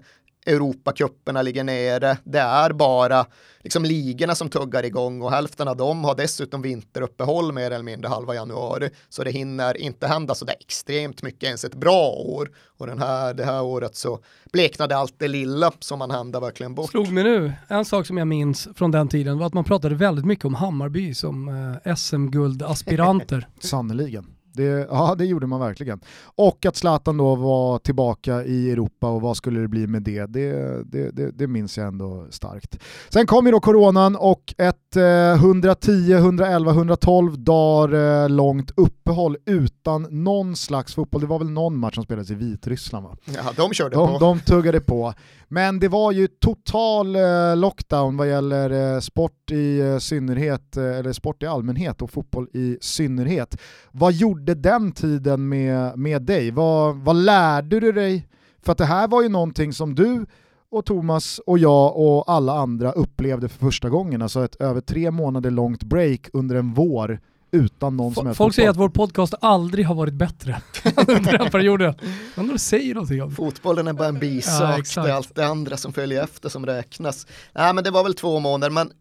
Europacuperna ligger nere. Det är bara liksom ligorna som tuggar igång och hälften av dem har dessutom vinteruppehåll mer eller mindre halva januari. Så det hinner inte hända så det är extremt mycket ens ett bra år. Och den här, det här året så bleknade allt det lilla som man hända verkligen bort. Slog mig nu, en sak som jag minns från den tiden var att man pratade väldigt mycket om Hammarby som eh, SM-guldaspiranter. Sannerligen. Det, ja, det gjorde man verkligen. Och att Zlatan då var tillbaka i Europa och vad skulle det bli med det? Det, det, det, det minns jag ändå starkt. Sen kom ju då coronan och ett eh, 110, 111, 112 dagar eh, långt uppehåll utan någon slags fotboll. Det var väl någon match som spelades i Vitryssland va? Ja, de körde de, på. De tuggade på. Men det var ju total eh, lockdown vad gäller eh, sport i eh, synnerhet, eh, eller sport i allmänhet och fotboll i synnerhet. Vad gjorde den tiden med, med dig? Vad, vad lärde du dig? För att det här var ju någonting som du och Thomas och jag och alla andra upplevde för första gången, alltså ett över tre månader långt break under en vår utan någon som helst Folk säger att vår podcast aldrig har varit bättre under den perioden. Men de säger någonting om Fotbollen är bara en Ja, bisak, exakt. det är allt det andra som följer efter som räknas. Nej men det var väl två månader, men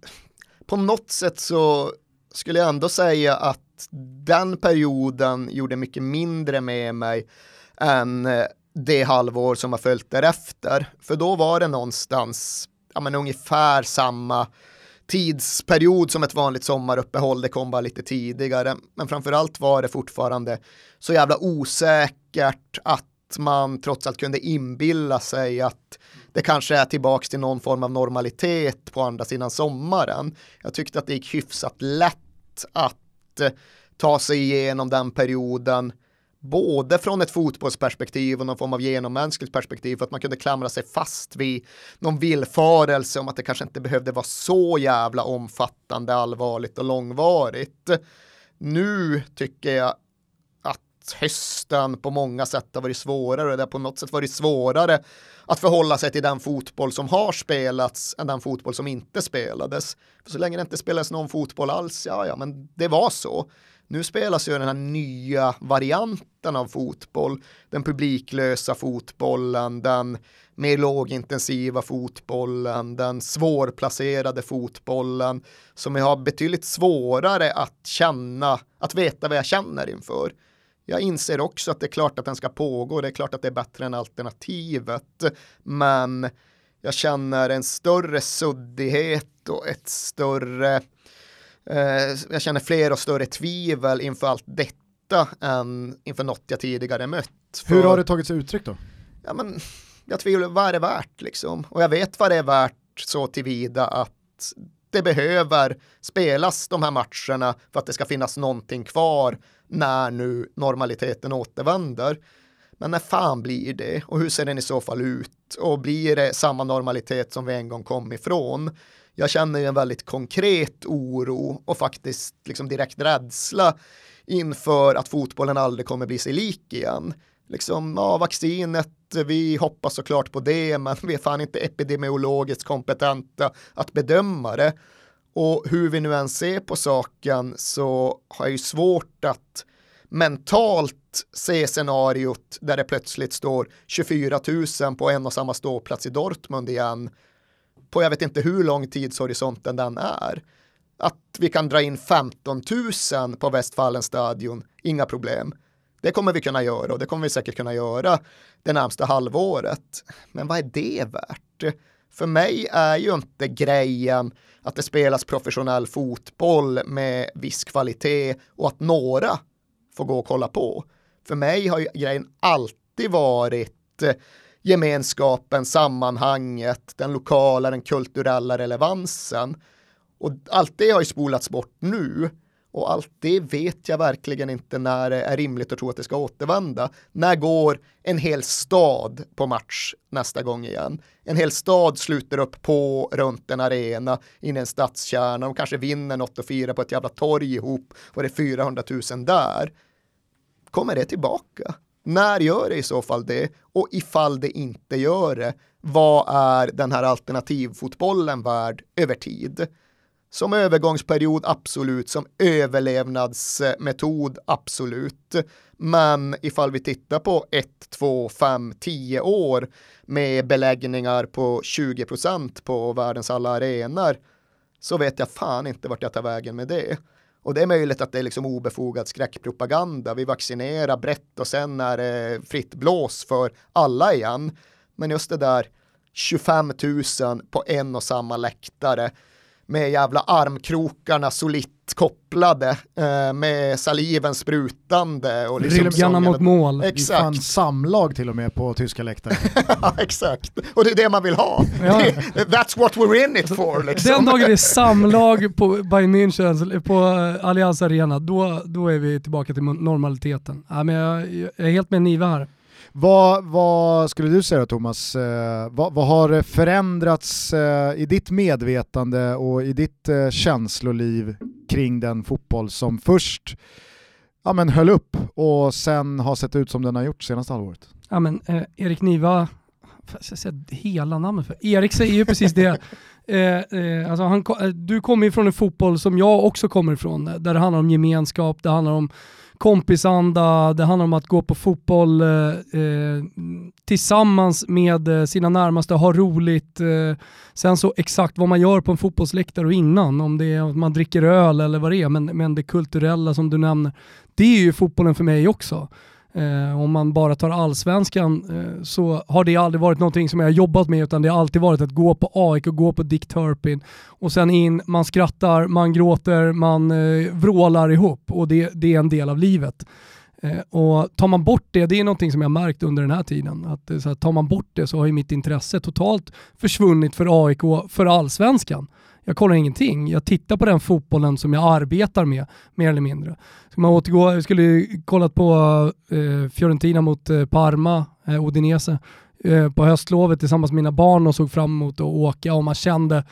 på något sätt så skulle jag ändå säga att den perioden gjorde mycket mindre med mig än eh, det halvår som har följt därefter. För då var det någonstans, ja men ungefär samma tidsperiod som ett vanligt sommaruppehåll, det kom bara lite tidigare. Men framförallt var det fortfarande så jävla osäkert att man trots allt kunde inbilla sig att det kanske är tillbaks till någon form av normalitet på andra sidan sommaren. Jag tyckte att det gick hyfsat lätt att Eh, ta sig igenom den perioden både från ett fotbollsperspektiv och någon form av genommänskligt perspektiv för att man kunde klamra sig fast vid någon villfarelse om att det kanske inte behövde vara så jävla omfattande, allvarligt och långvarigt. Nu tycker jag hösten på många sätt har varit svårare och det har på något sätt varit svårare att förhålla sig till den fotboll som har spelats än den fotboll som inte spelades. För så länge det inte spelades någon fotboll alls, ja, ja, men det var så. Nu spelas ju den här nya varianten av fotboll, den publiklösa fotbollen, den mer lågintensiva fotbollen, den svårplacerade fotbollen som jag har betydligt svårare att känna, att veta vad jag känner inför. Jag inser också att det är klart att den ska pågå, det är klart att det är bättre än alternativet, men jag känner en större suddighet och ett större Eh, jag känner fler och större tvivel inför allt detta än inför något jag tidigare mött. Hur För- har det tagit sig uttryck då? ja, men, jag tvivlar, vad är det värt liksom? Och jag vet vad det är värt så tillvida att det behöver spelas de här matcherna för att det ska finnas någonting kvar när nu normaliteten återvänder. Men när fan blir det? Och hur ser den i så fall ut? Och blir det samma normalitet som vi en gång kom ifrån? Jag känner ju en väldigt konkret oro och faktiskt liksom direkt rädsla inför att fotbollen aldrig kommer bli sig lik igen. Liksom, ja, vaccinet, vi hoppas såklart på det, men vi är fan inte epidemiologiskt kompetenta att bedöma det. Och hur vi nu än ser på saken så har jag ju svårt att mentalt se scenariot där det plötsligt står 24 000 på en och samma ståplats i Dortmund igen på jag vet inte hur lång tidshorisonten den är. Att vi kan dra in 15 000 på Westfalenstadion, inga problem. Det kommer vi kunna göra och det kommer vi säkert kunna göra det närmsta halvåret. Men vad är det värt? För mig är ju inte grejen att det spelas professionell fotboll med viss kvalitet och att några får gå och kolla på. För mig har ju grejen alltid varit gemenskapen, sammanhanget, den lokala, den kulturella relevansen. Och allt det har ju spolats bort nu. Och allt det vet jag verkligen inte när det är rimligt att tro att det ska återvända. När går en hel stad på match nästa gång igen? En hel stad sluter upp på runt en arena in i en stadskärna och kanske vinner något och firar på ett jävla torg ihop och det är 400 000 där. Kommer det tillbaka? När gör det i så fall det? Och ifall det inte gör det, vad är den här alternativfotbollen värd över tid? Som övergångsperiod absolut, som överlevnadsmetod absolut. Men ifall vi tittar på 1, 2, 5, 10 år med beläggningar på 20 procent på världens alla arenor så vet jag fan inte vart jag tar vägen med det. Och det är möjligt att det är liksom obefogad skräckpropaganda. Vi vaccinerar brett och sen är det fritt blås för alla igen. Men just det där 25 000 på en och samma läktare med jävla armkrokarna solitt kopplade eh, med saliven sprutande och liksom Rillebjörnar mot mål. Är fan Exakt, samlag till och med på tyska läktare. Ja, exakt. Och det är det man vill ha. Ja. That's what we're in it for. Liksom. Den dagen det är samlag på Bayern München, på eh, Allianz Arena, då, då är vi tillbaka till normaliteten. Ja, men jag, jag är helt med Niva här. Vad, vad skulle du säga då, Thomas? Eh, vad, vad har förändrats eh, i ditt medvetande och i ditt eh, känsloliv kring den fotboll som först ja, men höll upp och sen har sett ut som den har gjort senaste halvåret? Ja, men, eh, Erik Niva jag säga hela namnet för? Erik säger ju precis det. Eh, eh, alltså han, du kommer ju från en fotboll som jag också kommer ifrån, där det handlar om gemenskap, det handlar om kompisanda, det handlar om att gå på fotboll eh, eh tillsammans med eh, sina närmaste, ha roligt. Eh, sen så exakt vad man gör på en fotbollsläktare och innan, om det är att man dricker öl eller vad det är, men, men det kulturella som du nämner, det är ju fotbollen för mig också. Eh, om man bara tar allsvenskan eh, så har det aldrig varit någonting som jag har jobbat med utan det har alltid varit att gå på AIK och gå på Dick Turpin och sen in, man skrattar, man gråter, man eh, vrålar ihop och det, det är en del av livet. Eh, och tar man bort det, det är någonting som jag märkt under den här tiden, att eh, så här, tar man bort det så har ju mitt intresse totalt försvunnit för AIK, för allsvenskan. Jag kollar ingenting. Jag tittar på den fotbollen som jag arbetar med, mer eller mindre. Ska man återgå, jag skulle kollat på eh, Fiorentina mot eh, Parma, eh, Odinese, eh, på höstlovet tillsammans med mina barn och såg fram emot att åka och man kände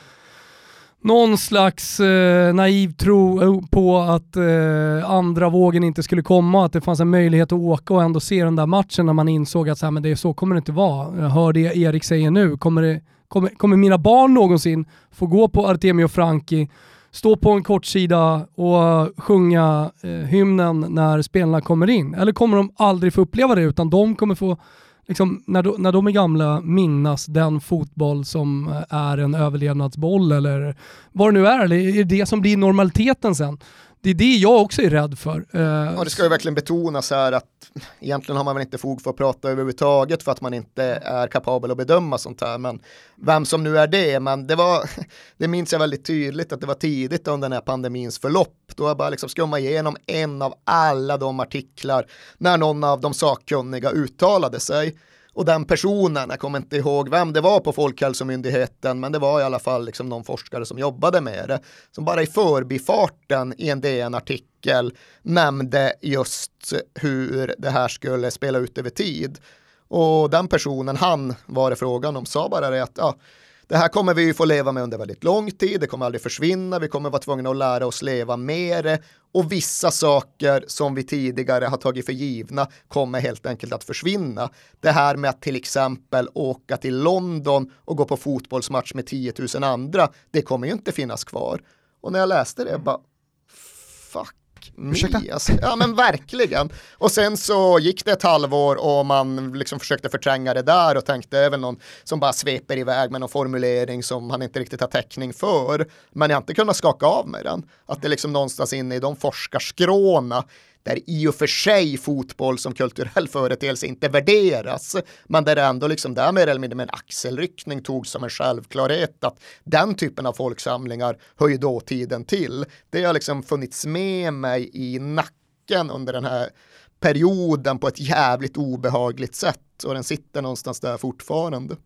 någon slags eh, naiv tro eh, på att eh, andra vågen inte skulle komma, att det fanns en möjlighet att åka och ändå se den där matchen när man insåg att så, här, men det är så kommer det inte vara. Jag hör det Erik säger nu, kommer det Kommer, kommer mina barn någonsin få gå på Artemio Franki, stå på en kortsida och sjunga eh, hymnen när spelarna kommer in? Eller kommer de aldrig få uppleva det utan de kommer få, liksom, när, de, när de är gamla, minnas den fotboll som eh, är en överlevnadsboll eller vad det nu är, eller är det det som blir normaliteten sen? Det är det jag också är rädd för. Eh, ja, det ska ju verkligen betonas här att egentligen har man väl inte fog för att prata överhuvudtaget för att man inte är kapabel att bedöma sånt här. Men vem som nu är det, men det var, det minns jag väldigt tydligt att det var tidigt under den här pandemins förlopp. Då jag bara liksom skumma igenom en av alla de artiklar när någon av de sakkunniga uttalade sig. Och den personen, jag kommer inte ihåg vem det var på Folkhälsomyndigheten, men det var i alla fall liksom någon forskare som jobbade med det, som bara i förbifarten i en DN-artikel nämnde just hur det här skulle spela ut över tid. Och den personen, han var det frågan om, sa bara det att ja, det här kommer vi ju få leva med under väldigt lång tid, det kommer aldrig försvinna, vi kommer vara tvungna att lära oss leva med det och vissa saker som vi tidigare har tagit för givna kommer helt enkelt att försvinna. Det här med att till exempel åka till London och gå på fotbollsmatch med 10 000 andra, det kommer ju inte finnas kvar. Och när jag läste det, bara Mm, ursäkta? Alltså, ja men verkligen. Och sen så gick det ett halvår och man liksom försökte förtränga det där och tänkte även någon som bara sveper iväg med någon formulering som han inte riktigt har täckning för. Men jag har inte kunnat skaka av mig den. Att det liksom någonstans inne i de forskarskråna där i och för sig fotboll som kulturell företeelse inte värderas, men där det ändå liksom där mer eller mindre med en axelryckning togs som en självklarhet att den typen av folksamlingar hör ju dåtiden till. Det har liksom funnits med mig i nacken under den här perioden på ett jävligt obehagligt sätt och den sitter någonstans där fortfarande.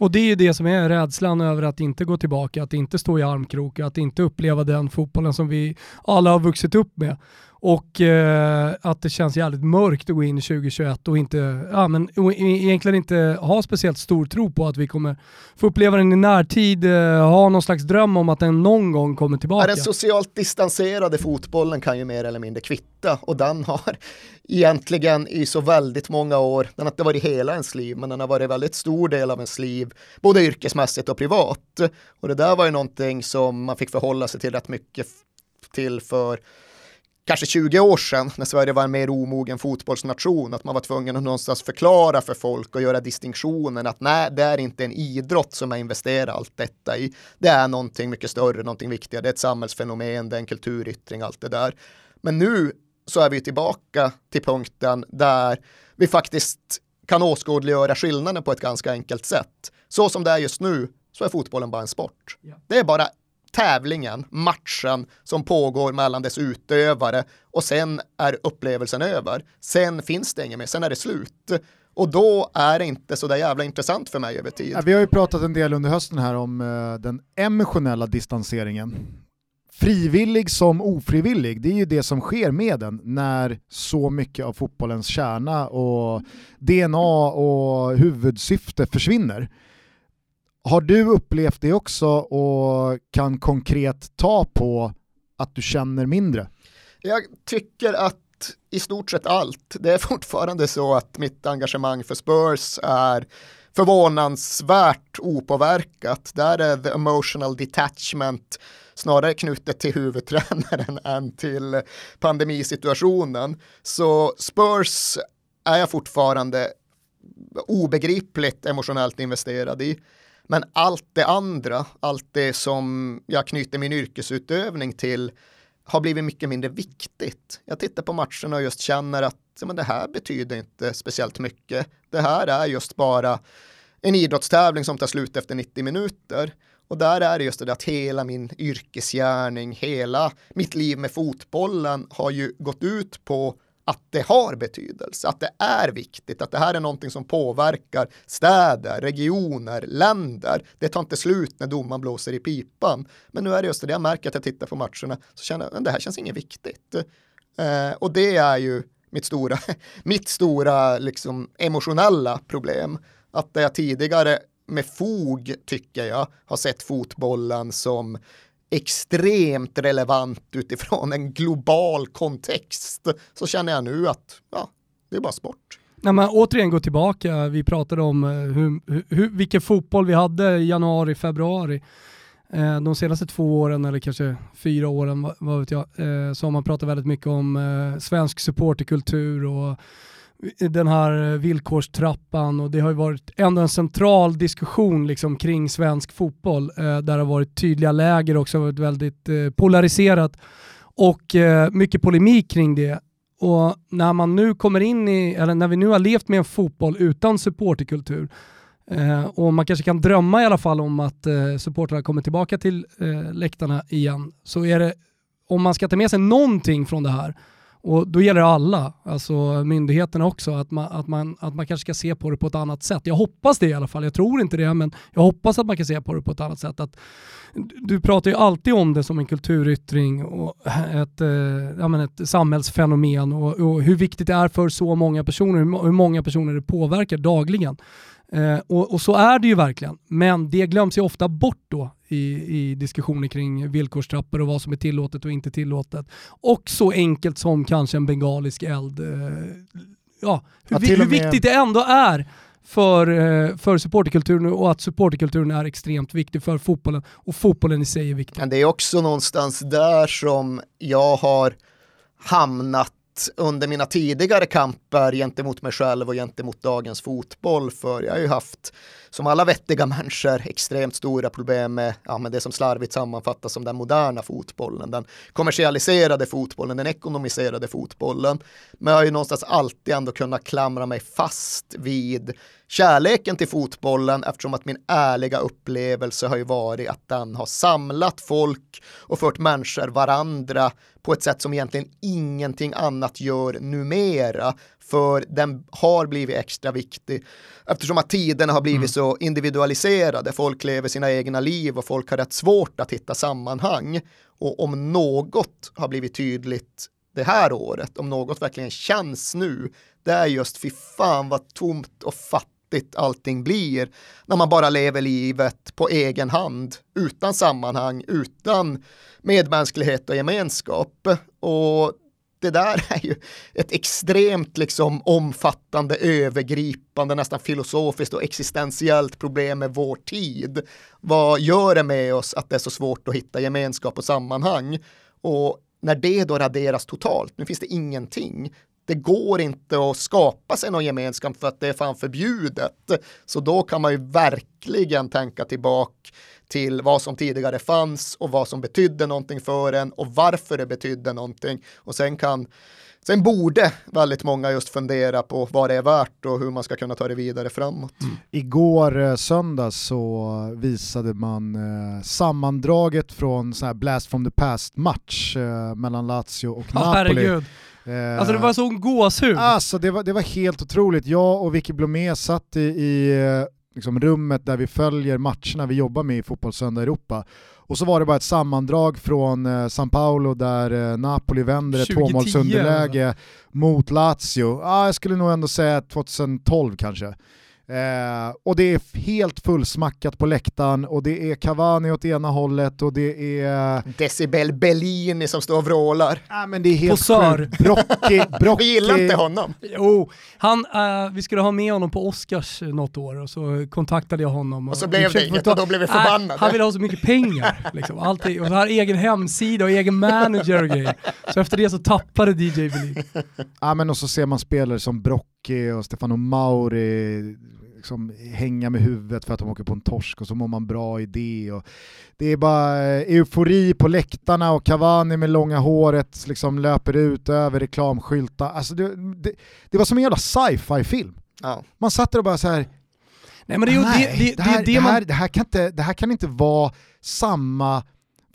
Och det är ju det som är rädslan över att inte gå tillbaka, att inte stå i armkrok, att inte uppleva den fotbollen som vi alla har vuxit upp med. Och eh, att det känns jävligt mörkt att gå in i 2021 och, inte, ja, men, och egentligen inte ha speciellt stor tro på att vi kommer få uppleva den i närtid, eh, ha någon slags dröm om att den någon gång kommer tillbaka. den socialt distanserade fotbollen kan ju mer eller mindre kvitta och den har egentligen i så väldigt många år, den har inte varit hela ens liv, men den har varit väldigt stor del av ens liv, både yrkesmässigt och privat. Och det där var ju någonting som man fick förhålla sig till rätt mycket till för kanske 20 år sedan när Sverige var en mer omogen fotbollsnation, att man var tvungen att någonstans förklara för folk och göra distinktionen att nej, det är inte en idrott som jag investerar allt detta i. Det är någonting mycket större, någonting viktigare, det är ett samhällsfenomen, det är en kulturyttring, allt det där. Men nu så är vi tillbaka till punkten där vi faktiskt kan åskådliggöra skillnaden på ett ganska enkelt sätt. Så som det är just nu så är fotbollen bara en sport. Det är bara tävlingen, matchen som pågår mellan dess utövare och sen är upplevelsen över. Sen finns det inget mer, sen är det slut. Och då är det inte så där jävla intressant för mig över tid. Ja, vi har ju pratat en del under hösten här om uh, den emotionella distanseringen. Frivillig som ofrivillig, det är ju det som sker med den när så mycket av fotbollens kärna och DNA och huvudsyfte försvinner. Har du upplevt det också och kan konkret ta på att du känner mindre? Jag tycker att i stort sett allt. Det är fortfarande så att mitt engagemang för Spurs är förvånansvärt opåverkat. Där är the emotional detachment snarare knutet till huvudtränaren än till pandemisituationen. Så Spurs är jag fortfarande obegripligt emotionellt investerad i. Men allt det andra, allt det som jag knyter min yrkesutövning till har blivit mycket mindre viktigt. Jag tittar på matcherna och just känner att men det här betyder inte speciellt mycket. Det här är just bara en idrottstävling som tar slut efter 90 minuter. Och där är det just det att hela min yrkesgärning, hela mitt liv med fotbollen har ju gått ut på att det har betydelse, att det är viktigt, att det här är någonting som påverkar städer, regioner, länder. Det tar inte slut när domaren blåser i pipan. Men nu är det just det, jag märker att jag tittar på matcherna så känner jag att det här känns inget viktigt. Eh, och det är ju mitt stora, mitt stora liksom, emotionella problem. Att det jag tidigare med fog, tycker jag, har sett fotbollen som extremt relevant utifrån en global kontext så känner jag nu att ja, det är bara sport. När man återigen går tillbaka, vi pratade om eh, hur, hur, vilken fotboll vi hade i januari, februari. Eh, de senaste två åren, eller kanske fyra åren, vad vet jag, eh, så har man pratat väldigt mycket om eh, svensk supporterkultur och den här eh, villkorstrappan och det har ju varit ändå en central diskussion liksom kring svensk fotboll eh, där det har varit tydliga läger också, varit väldigt eh, polariserat och eh, mycket polemik kring det. Och när man nu kommer in i, eller när vi nu har levt med en fotboll utan supporterkultur eh, och man kanske kan drömma i alla fall om att eh, supportrarna kommer tillbaka till eh, läktarna igen, så är det, om man ska ta med sig någonting från det här, och då gäller det alla, alltså myndigheterna också, att man, att, man, att man kanske ska se på det på ett annat sätt. Jag hoppas det i alla fall, jag tror inte det, men jag hoppas att man kan se på det på ett annat sätt. Att, du pratar ju alltid om det som en kulturyttring och ett, eh, ja, men ett samhällsfenomen och, och, hur viktigt det är för så många personer, hur många personer det påverkar dagligen. Eh, och, och, så är det ju verkligen, men det glöms ju ofta bort då i, i diskussioner kring villkorstrappor och vad som är tillåtet och inte tillåtet. Och så enkelt som kanske en bengalisk eld. Eh, ja, hur, ja, hur viktigt det ändå är för, eh, för supporterkulturen och att supporterkulturen är extremt viktig för fotbollen och fotbollen i sig är viktig. Men det är också någonstans där som jag har hamnat under mina tidigare kamper gentemot mig själv och gentemot dagens fotboll. För jag har ju haft, som alla vettiga människor, extremt stora problem med, ja, med det som slarvigt sammanfattas som den moderna fotbollen, den kommersialiserade fotbollen, den ekonomiserade fotbollen. Men jag har ju någonstans alltid ändå kunnat klamra mig fast vid kärleken till fotbollen eftersom att min ärliga upplevelse har ju varit att den har samlat folk och fört människor varandra på ett sätt som egentligen ingenting annat gör numera för den har blivit extra viktig eftersom att tiderna har blivit mm. så individualiserade. Folk lever sina egna liv och folk har rätt svårt att hitta sammanhang. Och om något har blivit tydligt det här året, om något verkligen känns nu, det är just fy fan vad tomt och fattigt fattigt allting blir när man bara lever livet på egen hand utan sammanhang, utan medmänsklighet och gemenskap. Och det där är ju ett extremt liksom omfattande, övergripande, nästan filosofiskt och existentiellt problem med vår tid. Vad gör det med oss att det är så svårt att hitta gemenskap och sammanhang? Och när det då raderas totalt, nu finns det ingenting, det går inte att skapa sig någon gemenskap för att det är fan förbjudet. Så då kan man ju verkligen tänka tillbaka till vad som tidigare fanns och vad som betydde någonting för en och varför det betydde någonting. Och sen kan Sen borde väldigt många just fundera på vad det är värt och hur man ska kunna ta det vidare framåt. Mm. Igår eh, söndag så visade man eh, sammandraget från så här Blast from the Past-match eh, mellan Lazio och Napoli. Herregud. Eh, alltså det var sån gåshud. Alltså det var, det var helt otroligt. Jag och Vicky Blomé satt i, i eh, liksom rummet där vi följer matcherna vi jobbar med i Fotbollssöndag Europa. Och så var det bara ett sammandrag från eh, San Paolo där eh, Napoli vänder ett tvåmålsunderläge mot Lazio. Ah, jag skulle nog ändå säga 2012 kanske. Eh, och det är helt fullsmackat på läktaren och det är Cavani åt ena hållet och det är... Decibel Bellini som står och vrålar. Ja, men det är helt Posör. sjukt. Brocki, Brocki. Vi gillar inte honom. Jo, han, eh, vi skulle ha med honom på Oscars eh, något år och så kontaktade jag honom. Och så vi blev det inget och då blev vi förbannade. han ville ha så mycket pengar. Liksom, alltid, och så har egen hemsida och egen manager och grejer. Så efter det så tappade DJ Berlin. Ja, men och så ser man spelare som Brocchi och Stefano Mauri liksom hänga med huvudet för att de åker på en torsk och så mår man bra i det. Och det är bara eh, eufori på läktarna och Cavani med långa håret liksom löper ut över reklamskyltar. Alltså det, det, det var som en jävla sci-fi film. Ja. Man satt där och bara så här, Nej men det är ju nej, det, det, det, här, det, är det det, man här, det, här kan inte, det här kan inte vara samma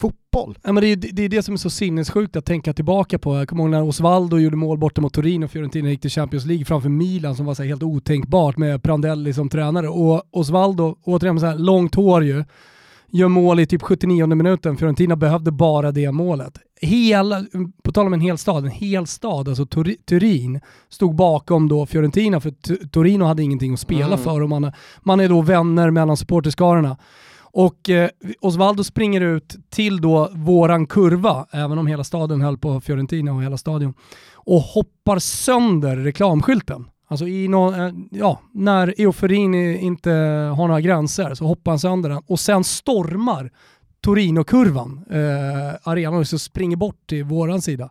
fotboll. Ja, men det, är, det är det som är så sinnessjukt att tänka tillbaka på. Jag kommer ihåg när Osvaldo gjorde mål borta mot Torino och Fiorentina gick till Champions League framför Milan som var så helt otänkbart med Prandelli som tränare. Och Osvaldo, återigen så här, långt hår ju, gör mål i typ 79 minuten. Fiorentina behövde bara det målet. Hela, på tal om en hel stad, en hel stad, alltså Turin, stod bakom då Fiorentina för T- Torino hade ingenting att spela Mm. för och man, man är då vänner mellan supporterskarorna. Och eh, Osvaldo springer ut till då våran kurva, även om hela staden höll på Fiorentina och hela stadion, och hoppar sönder reklamskylten. Alltså i nå, eh, ja, när euforin inte har några gränser så hoppar han sönder den och sen stormar Torino-kurvan, eh, arenan, och så springer bort till våran sida.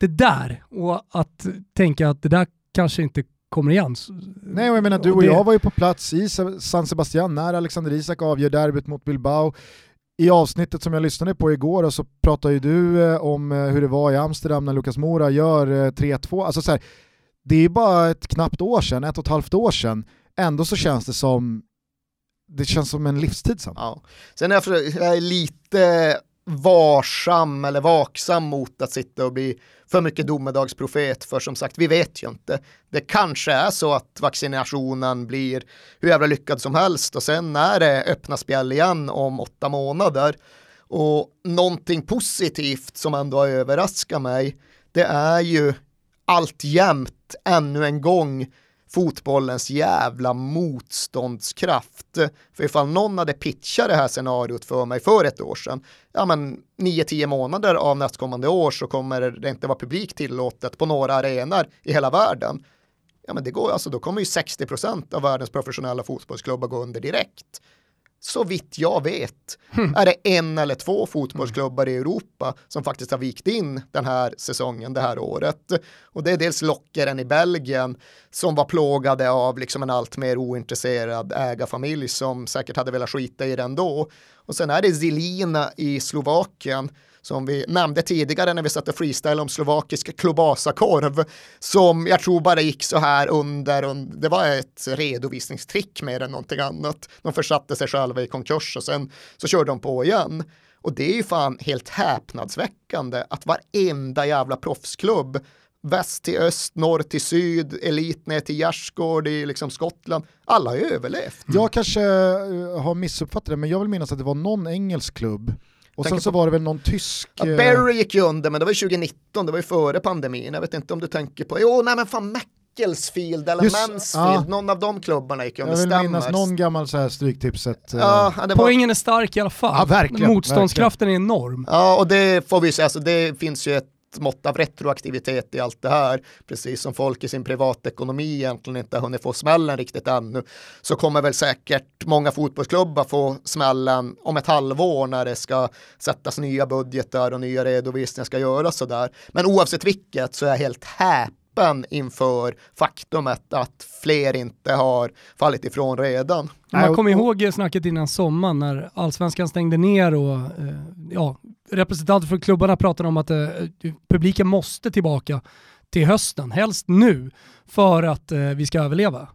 Det där, och att tänka att det där kanske inte kommer igen. Nej, och jag menar du och det- jag var ju på plats i San Sebastian när Alexander Isak avgör derbyt mot Bilbao. I avsnittet som jag lyssnade på igår och så pratade ju du eh, om eh, hur det var i Amsterdam när Lukas Mora gör eh, 3-2. Alltså så här, det är bara ett knappt år sedan, ett och ett halvt år sedan. Ändå så känns det som det känns som en livstid sedan. Ja. Sen är jag, för, jag är lite varsam eller vaksam mot att sitta och bli för mycket domedagsprofet för som sagt vi vet ju inte. Det kanske är så att vaccinationen blir hur jävla lyckad som helst och sen är det öppna spjäll igen om åtta månader. Och någonting positivt som ändå har överraskat mig det är ju alltjämt ännu en gång fotbollens jävla motståndskraft. För ifall någon hade pitchat det här scenariot för mig för ett år sedan, ja men 9-10 månader av nästkommande år så kommer det inte vara publik tillåtet på några arenor i hela världen. Ja men det går alltså, då kommer ju 60% av världens professionella fotbollsklubbar gå under direkt. Så vitt jag vet är det en eller två fotbollsklubbar i Europa som faktiskt har vikt in den här säsongen, det här året. Och det är dels Lockeren i Belgien som var plågade av liksom en allt mer ointresserad ägarfamilj som säkert hade velat skita i det ändå. Och sen är det Zilina i Slovakien som vi nämnde tidigare när vi satte freestyle om slovakisk klobasakorv som jag tror bara gick så här under, under det var ett redovisningstrick mer än någonting annat. De försatte sig själva i konkurs och sen så körde de på igen. Och det är ju fan helt häpnadsväckande att varenda jävla proffsklubb väst till öst, norr till syd, elit ner till Gärsgård i liksom Skottland. Alla har ju överlevt. Jag kanske eh, har missuppfattat det, men jag vill minnas att det var någon engelsk klubb och sen så på- var det väl någon tysk... Ja, eh, Barry gick ju under, men det var ju 2019, det var ju före pandemin. Jag vet inte om du tänker på, jo nej men fan Macclesfield eller Just- Mansfield, ja. någon av de klubbarna gick ju Jag under, vill minnas någon gammal så här stryktipset. eh, Ja, det var, Poängen är stark i alla fall. Ja, verkligen, Motståndskraften är enorm. ja, och det får vi ju säga, alltså, det finns ju ett mått av retroaktivitet i allt det här, precis som folk i sin privatekonomi egentligen inte har hunnit få smällen riktigt ännu, så kommer väl säkert många fotbollsklubbar få smällen om ett halvår när det ska sättas nya budgetar och nya redovisningar ska göras sådär. Men oavsett vilket så är jag helt häpen inför faktumet att fler inte har fallit ifrån redan. Man och- kommer ihåg snacket innan sommaren när allsvenskan stängde ner och eh, ja, representanter för klubbarna pratade om att eh, publiken måste tillbaka till hösten, helst nu, för att eh, vi ska överleva.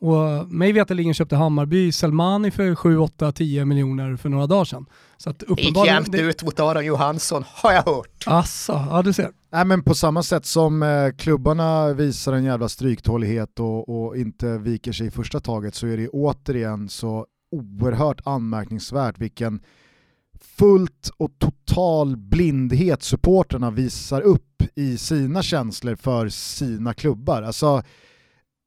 Och mig veterligen köpte Hammarby Selmani för 7, 8, 10 miljoner för några dagar sedan. Så att Det gick uppenbarligen... jämnt ut mot Aron Johansson, har jag hört. Asså, ja du ser. Nej men på samma sätt som eh, klubbarna visar en jävla stryktålighet och, och inte viker sig i första taget så är det återigen så oerhört anmärkningsvärt vilken fullt och total blindhet supporterna visar upp i sina känslor för sina klubbar. Alltså,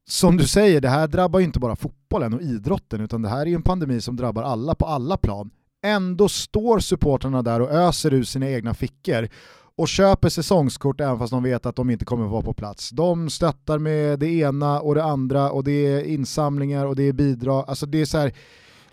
som du säger, det här drabbar ju inte bara fotbollen och idrotten, utan det här är ju en pandemi som drabbar alla på alla plan. Ändå står supportrarna där och öser ur sina egna fickor och köper säsongskort även fast de vet att de inte kommer vara på plats. De stöttar med det ena och det andra och det är insamlingar och det är bidrag. Alltså det är så här,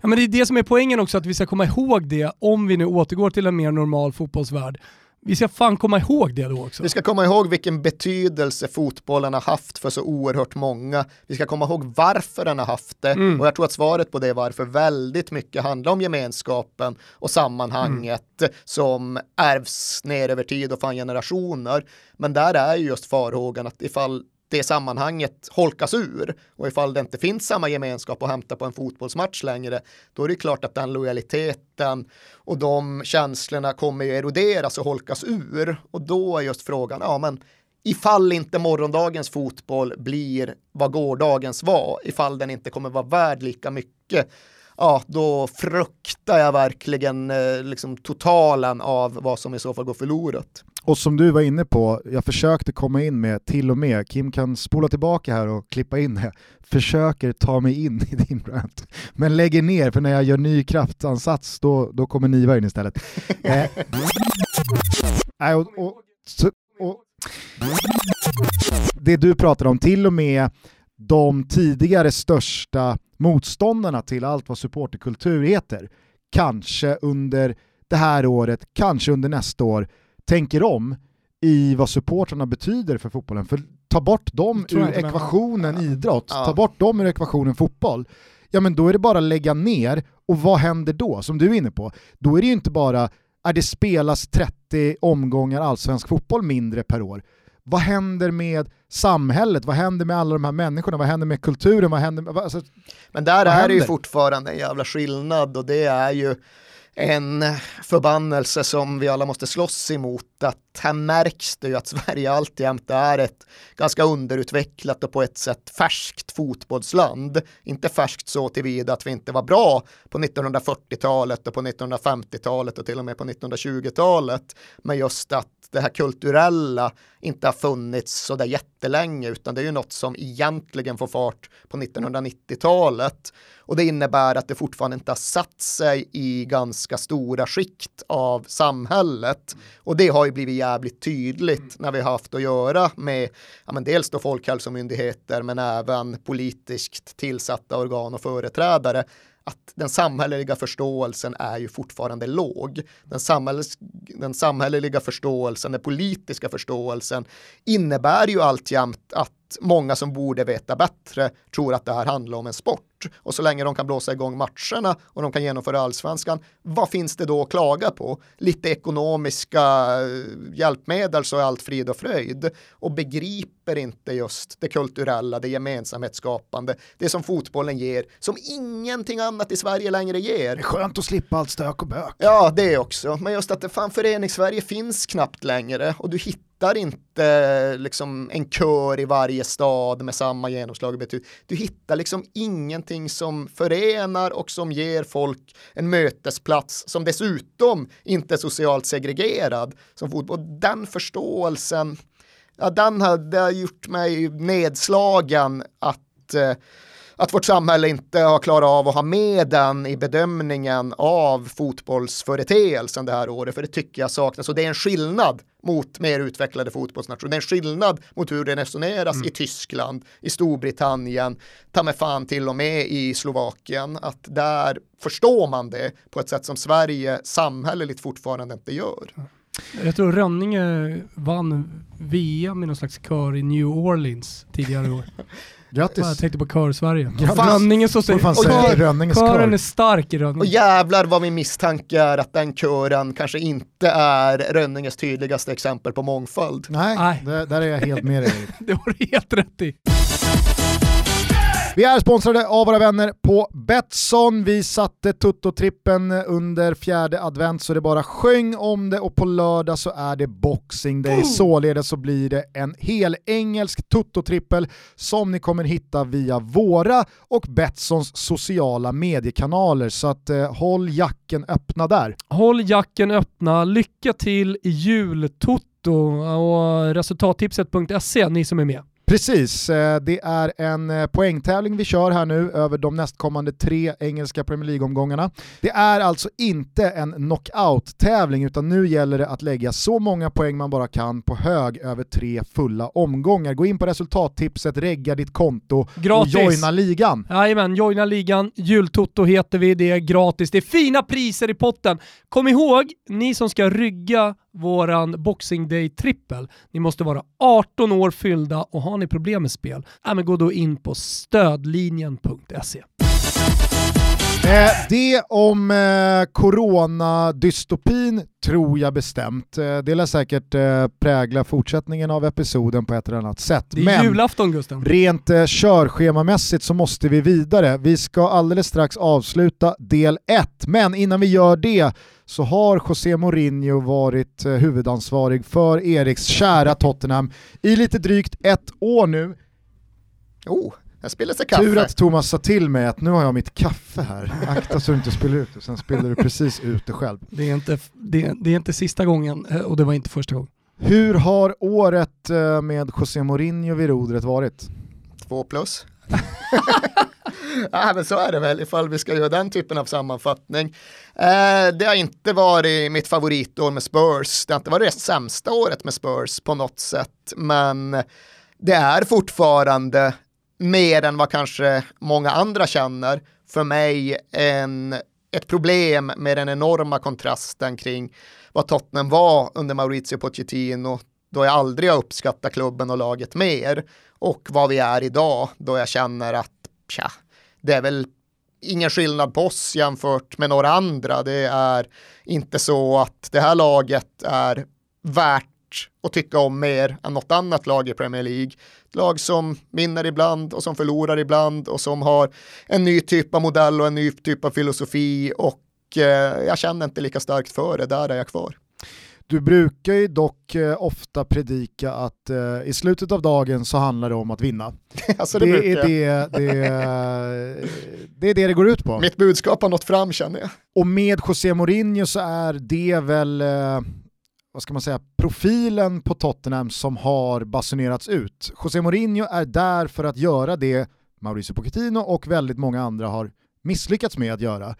Ja, men det är det som är poängen också, att vi ska komma ihåg det om vi nu återgår till en mer normal fotbollsvärld. Vi ska fan komma ihåg det då också. Vi ska komma ihåg vilken betydelse fotbollen har haft för så oerhört många. Vi ska komma ihåg varför den har haft det. Mm. Och jag tror att svaret på det varför väldigt mycket handlar om gemenskapen och sammanhanget mm. som ärvs ner över tid och fan generationer. Men där är ju just farhågan att ifall det sammanhanget holkas ur. Och ifall det inte finns samma gemenskap att hämta på en fotbollsmatch längre, då är det klart att den lojaliteten och de känslorna kommer ju eroderas och holkas ur. Och då är just frågan, ja men ifall inte morgondagens fotboll blir vad gårdagens var, ifall den inte kommer vara värd lika mycket, ja, då fruktar jag verkligen eh, liksom totalen av vad som i så fall går förlorat. Och som du var inne på, jag försökte komma in med till och med, Kim kan spola tillbaka här och klippa in det, försöker ta mig in i din rant. Men lägger ner, för när jag gör ny kraftansats då, då kommer Niva in istället. eh, och, och, och, det du pratar om, till och med de tidigare största motståndarna till allt vad supporterkultur heter, kanske under det här året, kanske under nästa år, tänker om i vad supportrarna betyder för fotbollen. För ta bort dem ur ekvationen men... idrott, ja. ta bort dem ur ekvationen fotboll, ja men då är det bara att lägga ner och vad händer då? Som du är inne på, då är det ju inte bara att det spelas 30 omgångar allsvensk fotboll mindre per år. Vad händer med samhället? Vad händer med alla de här människorna? Vad händer med kulturen? Vad händer med, alltså, Men där är det ju fortfarande en jävla skillnad och det är ju en förbannelse som vi alla måste slåss emot. Att här märks det ju att Sverige alltjämt är ett ganska underutvecklat och på ett sätt färskt fotbollsland. Inte färskt så tillvida att vi inte var bra på 1940-talet och på 1950-talet och till och med på 1920-talet. Men just att det här kulturella inte har funnits så där jättelänge utan det är ju något som egentligen får fart på 1990-talet. Och det innebär att det fortfarande inte har satt sig i ganska stora skikt av samhället. Och det har ju blivit jävligt tydligt när vi har haft att göra med ja, men dels då folkhälsomyndigheter men även politiskt tillsatta organ och företrädare att den samhälleliga förståelsen är ju fortfarande låg. Den, samhälls, den samhälleliga förståelsen, den politiska förståelsen innebär ju alltjämt att många som borde veta bättre tror att det här handlar om en sport. Och så länge de kan blåsa igång matcherna och de kan genomföra allsvenskan, vad finns det då att klaga på? Lite ekonomiska eh, hjälpmedel så är allt frid och fröjd. Och begriper inte just det kulturella, det gemensamhetsskapande, det som fotbollen ger, som ingenting annat i Sverige längre ger. Det är skönt att slippa allt stök och bök. Ja, det också. Men just att det fan förenings-Sverige finns knappt längre och du hittar hittar inte liksom en kör i varje stad med samma genomslag. Du hittar liksom ingenting som förenar och som ger folk en mötesplats som dessutom inte är socialt segregerad som fotboll. Den förståelsen, ja, den hade gjort mig nedslagen att eh, att vårt samhälle inte har klarat av att ha med den i bedömningen av fotbollsföreteelsen det här året, för det tycker jag saknas. Och det är en skillnad mot mer utvecklade fotbollsnationer. Det är en skillnad mot hur det resoneras mm. i Tyskland, i Storbritannien, ta med fan till och med i Slovakien, att där förstår man det på ett sätt som Sverige samhälleligt fortfarande inte gör. Jag tror Rönninge vann VM i någon slags kör i New Orleans tidigare i år. Grattis! Jag tänkte på Kör-Sverige. Rönningen så säger... Fan kören är stark i Rönningen. Och jävlar vad min misstanke är att den kören kanske inte är Rönninges tydligaste exempel på mångfald. Nej, Nej. Det, där är jag helt med dig. det har du helt rätt i. Vi är sponsrade av våra vänner på Betsson. Vi satte Tutto-trippen under fjärde advent så det bara sjöng om det och på lördag så är det Boxing Day. Mm. Således så blir det en hel engelsk Tutto-trippel som ni kommer hitta via våra och Betssons sociala mediekanaler. Så att eh, håll jacken öppna där. Håll jacken öppna. Lycka till i jultutto och resultattipset.se ni som är med. Precis, eh, det är en eh, poängtävling vi kör här nu över de nästkommande tre engelska Premier League-omgångarna. Det är alltså inte en knockout-tävling utan nu gäller det att lägga så många poäng man bara kan på hög över tre fulla omgångar. Gå in på resultattipset, regga ditt konto Gratis. och joina ligan. Jajamän, joina ligan. Jultoto heter vi, det är gratis. Det är fina priser i potten. Kom ihåg, ni som ska rygga våran Boxing Day-trippel, ni måste vara 18 år fyllda och har ni problem med spel, ja, men gå då in på stödlinjen.se. Eh, det om eh, coronadystopin tror jag bestämt. Eh, det lär säkert eh, prägla fortsättningen av episoden på ett eller annat sätt. Det är Men julafton Gusten. rent eh, körschemamässigt så måste vi vidare. Vi ska alldeles strax avsluta del 1, men innan vi gör det så har José Mourinho varit eh, huvudansvarig för Eriks kära Tottenham i lite drygt ett år nu. Oh, jag spiller sig kaffe. Tur att Thomas sa till mig att nu har jag mitt kaffe här. Akta så du inte spiller ut det, sen spiller du precis ut det själv. Det är, inte, det, det är inte sista gången eh, och det var inte första gången. Hur har året eh, med José Mourinho vid rodret varit? Två plus. ja, men så är det väl ifall vi ska göra den typen av sammanfattning. Eh, det har inte varit mitt favoritår med Spurs. Det har inte varit det sämsta året med Spurs på något sätt. Men det är fortfarande mer än vad kanske många andra känner för mig en, ett problem med den enorma kontrasten kring vad Tottenham var under Maurizio Pochettino då jag aldrig har uppskattat klubben och laget mer och vad vi är idag då jag känner att tja, det är väl ingen skillnad på oss jämfört med några andra. Det är inte så att det här laget är värt att tycka om mer än något annat lag i Premier League. Ett lag som vinner ibland och som förlorar ibland och som har en ny typ av modell och en ny typ av filosofi och eh, jag känner inte lika starkt för det, där är jag kvar. Du brukar ju dock eh, ofta predika att eh, i slutet av dagen så handlar det om att vinna. alltså det, det, är det, det, det är det det går ut på. Mitt budskap har nått fram känner jag. Och med José Mourinho så är det väl, eh, vad ska man säga, profilen på Tottenham som har basunerats ut. José Mourinho är där för att göra det Mauricio Pochettino och väldigt många andra har misslyckats med att göra.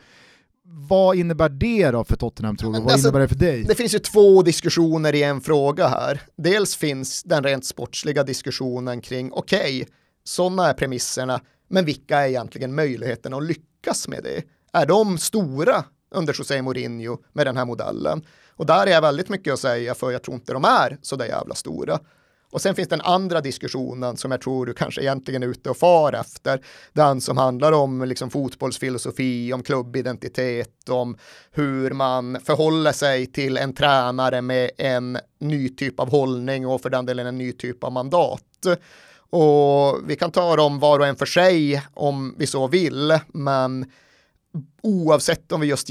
Vad innebär det då för Tottenham tror du? Vad alltså, innebär det för dig? Det finns ju två diskussioner i en fråga här. Dels finns den rent sportsliga diskussionen kring, okej, okay, sådana är premisserna, men vilka är egentligen möjligheterna att lyckas med det? Är de stora under José Mourinho med den här modellen? Och där är jag väldigt mycket att säga, för jag tror inte de är så där jävla stora. Och sen finns den andra diskussionen som jag tror du kanske egentligen är ute och far efter. Den som handlar om liksom fotbollsfilosofi, om klubbidentitet, om hur man förhåller sig till en tränare med en ny typ av hållning och för den delen en ny typ av mandat. Och vi kan ta dem var och en för sig om vi så vill, men oavsett om vi just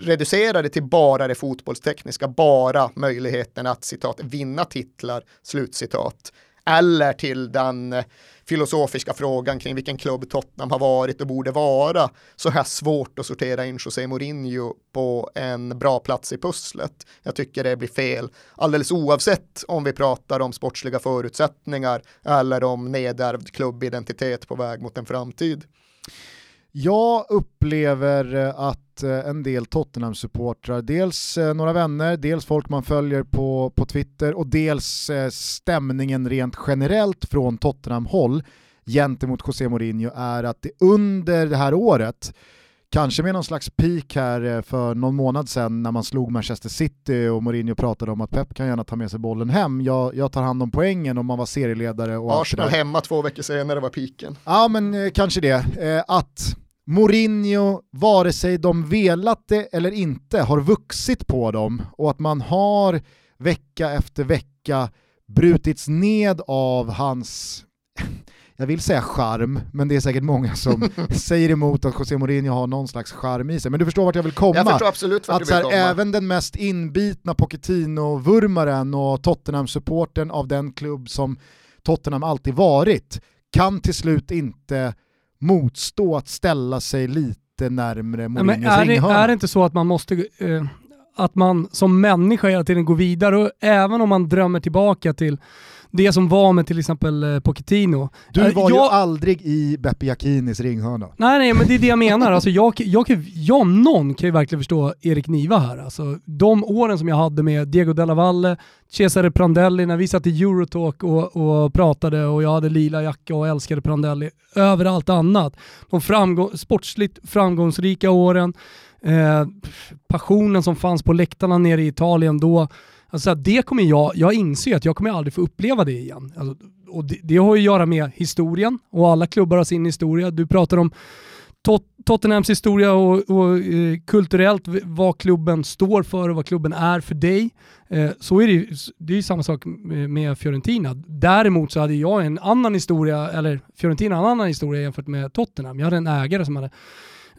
reducerar det till bara det fotbollstekniska, bara möjligheten att citat vinna titlar, slutcitat, eller till den eh, filosofiska frågan kring vilken klubb Tottenham har varit och borde vara, så här svårt att sortera in José Mourinho på en bra plats i pusslet. Jag tycker det blir fel, alldeles oavsett om vi pratar om sportsliga förutsättningar eller om nedärvd klubbidentitet på väg mot en framtid. Jag upplever eh, att eh, en del Tottenham-supportrar, dels eh, några vänner, dels folk man följer på, på Twitter och dels stämningen rent generellt från Tottenham-håll gentemot José Mourinho är att det under det här året, kanske med någon slags peak här för någon månad sedan när man slog Manchester City och Mourinho pratade om att Pep kan gärna ta med sig bollen hem, jag, jag tar hand om poängen och man var serieledare. Och Arsenal hemma två veckor senare var piken. Ja men kanske det. att Mourinho, vare sig de velat det eller inte, har vuxit på dem och att man har vecka efter vecka brutits ned av hans, jag vill säga charm, men det är säkert många som säger emot att José Mourinho har någon slags charm i sig. Men du förstår vart jag vill komma. Jag förstår absolut vart att du vill så här, komma. Även den mest inbitna Pochettino-vurmaren och Tottenham-supporten av den klubb som Tottenham alltid varit kan till slut inte motstå att ställa sig lite närmre Mourinhos är, det, ringhörna. är det inte så att man måste, eh, att man som människa hela tiden går vidare och även om man drömmer tillbaka till det som var med till exempel eh, Pochettino. Du Eh, var jag, ju aldrig i Beppe Jackinis ringhörna. Nej, nej, men det är det jag menar. Alltså, jag, jag, jag om någon kan ju verkligen förstå Erik Niva här. Alltså, de åren som jag hade med Diego Della Valle, Cesare Prandelli, när vi satt i Eurotalk och, och pratade och jag hade lila jacka och älskade Prandelli över allt annat. De framgång, sportsligt framgångsrika åren, eh, passionen som fanns på läktarna nere i Italien då. Alltså, det kommer jag, jag inser att jag kommer aldrig få uppleva det igen. Alltså, och det, det har ju att göra med historien och alla klubbar har sin historia. Du pratar om Tot Tottenhams historia och, och eh, kulturellt vad klubben står för och vad klubben är för dig. Eh, så är det ju, det är ju samma sak med, med Fiorentina. Däremot så hade jag en annan historia, eller Fiorentina en annan historia jämfört med Tottenham. Jag hade en ägare som hade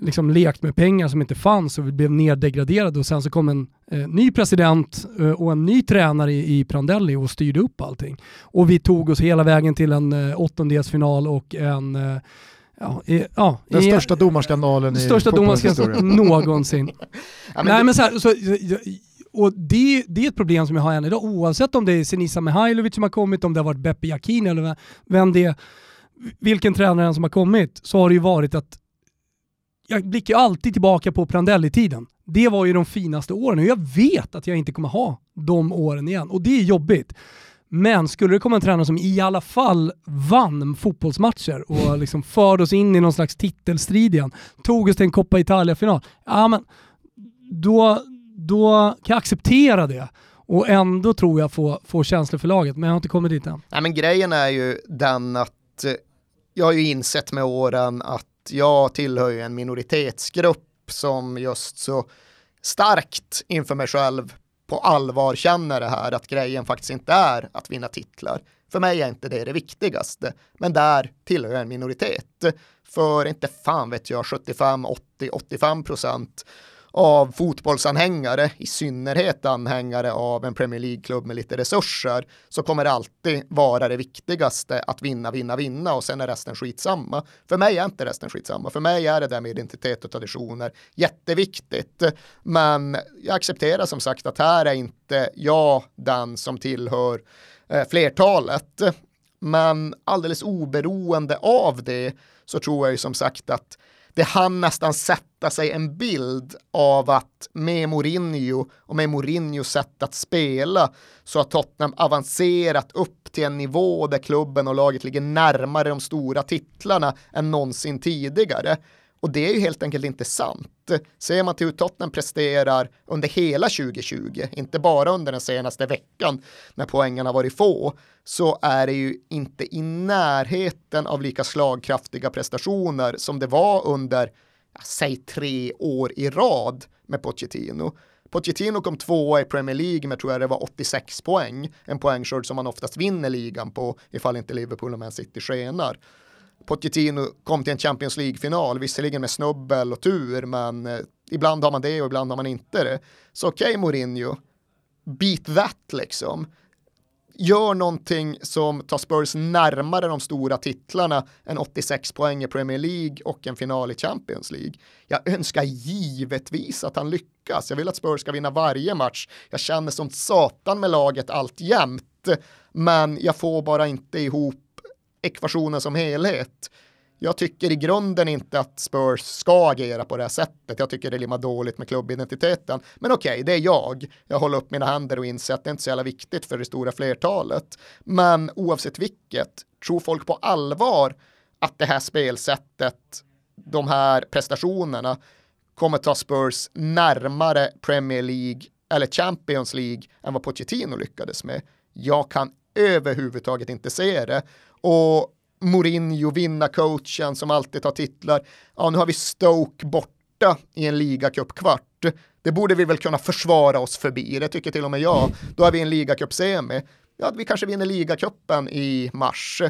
liksom lekt med pengar som inte fanns och vi blev neddegraderad och sen så kom en eh, ny president eh, och en ny tränare i, i Prandelli och styrde upp allting. Och vi tog oss hela vägen till en eh, åttondelsfinal och en eh, Ja, i, ja, Den i- största domarskandalen i största domarskandalen någonsin. Ja, men Nej det- men så, här, så och det, det är ett problem som jag har än idag, oavsett om det är Senisa Mihailovic som har kommit, om det har varit Beppe Jakin eller vem- det är, vilken tränare än som har kommit, så har det ju varit att jag blickar ju alltid tillbaka på Prandelli-tiden. Det var ju de finaste åren och jag vet att jag inte kommer ha de åren igen och det är jobbigt. Men skulle det komma en tränare som i alla fall vann fotbollsmatcher och liksom förde oss in i någon slags titelstrid igen, tog oss till en Coppa Italia-final, ja men då, då kan jag acceptera det och ändå tror jag få, få känslor för laget, men jag har inte kommit dit än. Nej men grejen är ju den att eh, jag har ju insett med åren att jag tillhör ju en minoritetsgrupp som just så starkt inför mig själv på allvar känner det här att grejen faktiskt inte är att vinna titlar. För mig är inte det det viktigaste, men där tillhör jag en minoritet. För inte fan vet jag, 75, 80, 85 procent av fotbollsanhängare, i synnerhet anhängare av en Premier League-klubb med lite resurser, så kommer det alltid vara det viktigaste att vinna, vinna, vinna och sen är resten skitsamma. För mig är inte resten skitsamma. För mig är det där med identitet och traditioner jätteviktigt. Men jag accepterar som sagt att här är inte jag den som tillhör eh, flertalet. Men alldeles oberoende av det så tror jag ju som sagt att det hann nästan sätta sig en bild av att med Mourinho och med Mourinhos sätt att spela så har Tottenham avancerat upp till en nivå där klubben och laget ligger närmare de stora titlarna än någonsin tidigare. Och det är ju helt enkelt inte sant. Ser man till hur Tottenham presterar under hela 2020, inte bara under den senaste veckan när poängen har varit få, så är det ju inte i närheten av lika slagkraftiga prestationer som det var under, säg tre år i rad med Pochettino. Pochettino kom tvåa i Premier League med tror jag det var 86 poäng, en poängskörd som man oftast vinner ligan på ifall inte Liverpool och Man City skenar. Pochettino kom till en Champions League-final, visserligen med snubbel och tur, men eh, ibland har man det och ibland har man inte det. Så okej okay, Mourinho, beat that liksom. Gör någonting som tar Spurs närmare de stora titlarna än 86 poäng i Premier League och en final i Champions League. Jag önskar givetvis att han lyckas. Jag vill att Spurs ska vinna varje match. Jag känner som satan med laget allt jämt, men jag får bara inte ihop ekvationen som helhet. Jag tycker i grunden inte att Spurs ska agera på det här sättet. Jag tycker det limmar dåligt med klubbidentiteten. Men okej, okay, det är jag. Jag håller upp mina händer och inser att det inte är så jävla viktigt för det stora flertalet. Men oavsett vilket, tror folk på allvar att det här spelsättet, de här prestationerna kommer ta Spurs närmare Premier League eller Champions League än vad Pochettino lyckades med? Jag kan överhuvudtaget inte se det. Och Mourinho, vinnarcoachen som alltid tar titlar. Ja, nu har vi Stoke borta i en ligacupkvart. Det borde vi väl kunna försvara oss förbi, det tycker till och med jag. Då har vi en ligacup-semi. Ja, vi kanske vinner ligacupen i mars.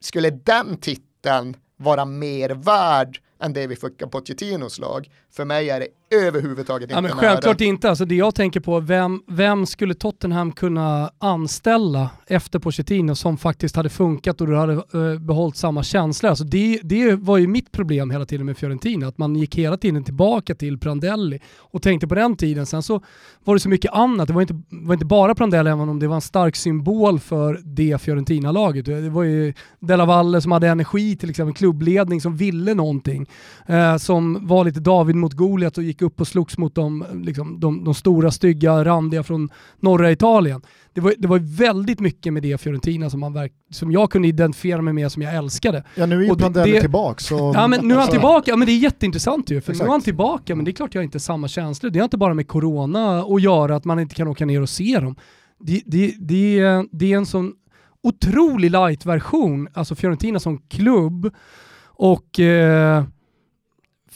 Skulle den titeln vara mer värd än det vi fick av Pochettinos lag? För mig är det överhuvudtaget ja, inte men Självklart nära. inte. Alltså det jag tänker på, vem, vem skulle Tottenham kunna anställa efter Pochettino som faktiskt hade funkat och du hade uh, behållit samma känsla? Alltså det, det var ju mitt problem hela tiden med Fiorentina, att man gick hela tiden tillbaka till Prandelli och tänkte på den tiden. Sen så var det så mycket annat. Det var inte, var inte bara Prandelli, även om det var en stark symbol för det Fiorentina-laget. Det var ju Della Valle som hade energi, till exempel klubbledning som ville någonting. Uh, som var lite David mot Goliat och gick upp och slogs mot de, liksom, de, de stora, stygga, randiga från norra Italien. Det var, det var väldigt mycket med det Fiorentina som, man verk, som jag kunde identifiera mig med, som jag älskade. Ja nu är ju det- tillbaka. Så, Ja men nu är han alltså, tillbaka, ja, men det är jätteintressant ju. För nu Exakt. är han tillbaka, men det är klart jag har inte samma känslor. Det har inte bara med corona att göra, att man inte kan åka ner och se dem. Det, det, det, är- det är en sån otrolig light-version, alltså Fiorentina som klubb. Och eh,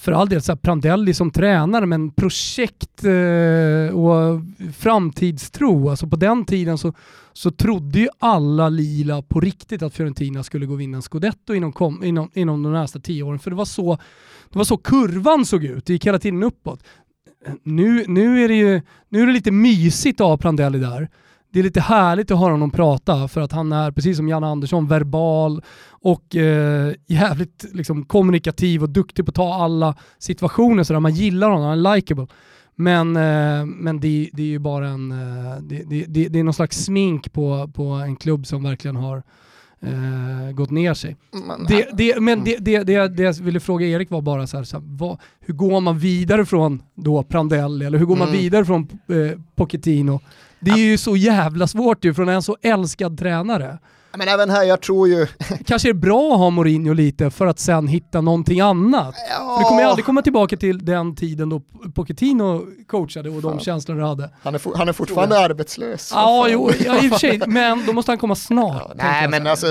för all del så här Prandelli som tränare, men projekt eh, och framtidstro. Alltså på den tiden så, så trodde ju alla lila på riktigt att Fiorentina skulle gå och vinna en scudetto inom, kom, inom, inom de nästa tio åren. För det var, så, det var så kurvan såg ut, det gick hela tiden uppåt. Nu, nu, är det ju, nu är det lite mysigt att ha Prandelli där. Det är lite härligt att höra honom prata för att han är, precis som Jan Andersson, verbal och eh, jävligt liksom, kommunikativ och duktig på att ta alla situationer. Så där. Man gillar honom, han är likeable. Men, eh, men det, det är ju bara en, eh, det, det, det, är någon slags smink på, på en klubb som verkligen har eh, gått ner sig. Men, Det, det, men det, det, det, jag ville fråga Erik var bara så här, så här vad, hur går man vidare från då Prandelli eller hur går man Mm. vidare från eh, Pochettino? Det är ju så jävla svårt ju från en så älskad tränare. men även här, jag tror ju... Kanske är det bra att ha Mourinho lite för att sen hitta någonting annat. För du kommer ju aldrig komma tillbaka till den tiden då Pochettino coachade och de Fan. känslor du hade. Han är, han är fortfarande arbetslös. Ja, jo, ja, i och för sig, men då måste han komma snart. Ja, nej, men alltså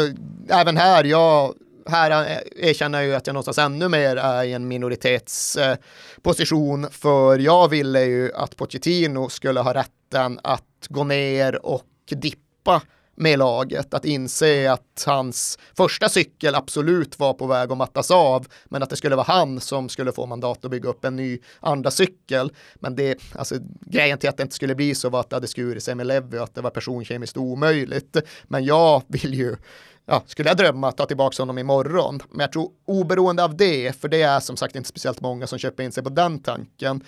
även här, jag här erkänner jag ju att jag någonstans ännu mer är i en minoritetsposition, för jag ville ju att Pochettino skulle ha rätten att gå ner och dippa med laget, att inse att hans första cykel absolut var på väg att mattas av, men att det skulle vara han som skulle få mandat att bygga upp en ny andra cykel. Men det, alltså grejen till att det inte skulle bli så var att det hade skurit sig med Levi och att det var personkemiskt omöjligt. Men jag vill ju ja, skulle jag drömma att ta tillbaka honom imorgon. Men jag tror oberoende av det, för det är som sagt inte speciellt många som köper in sig på den tanken.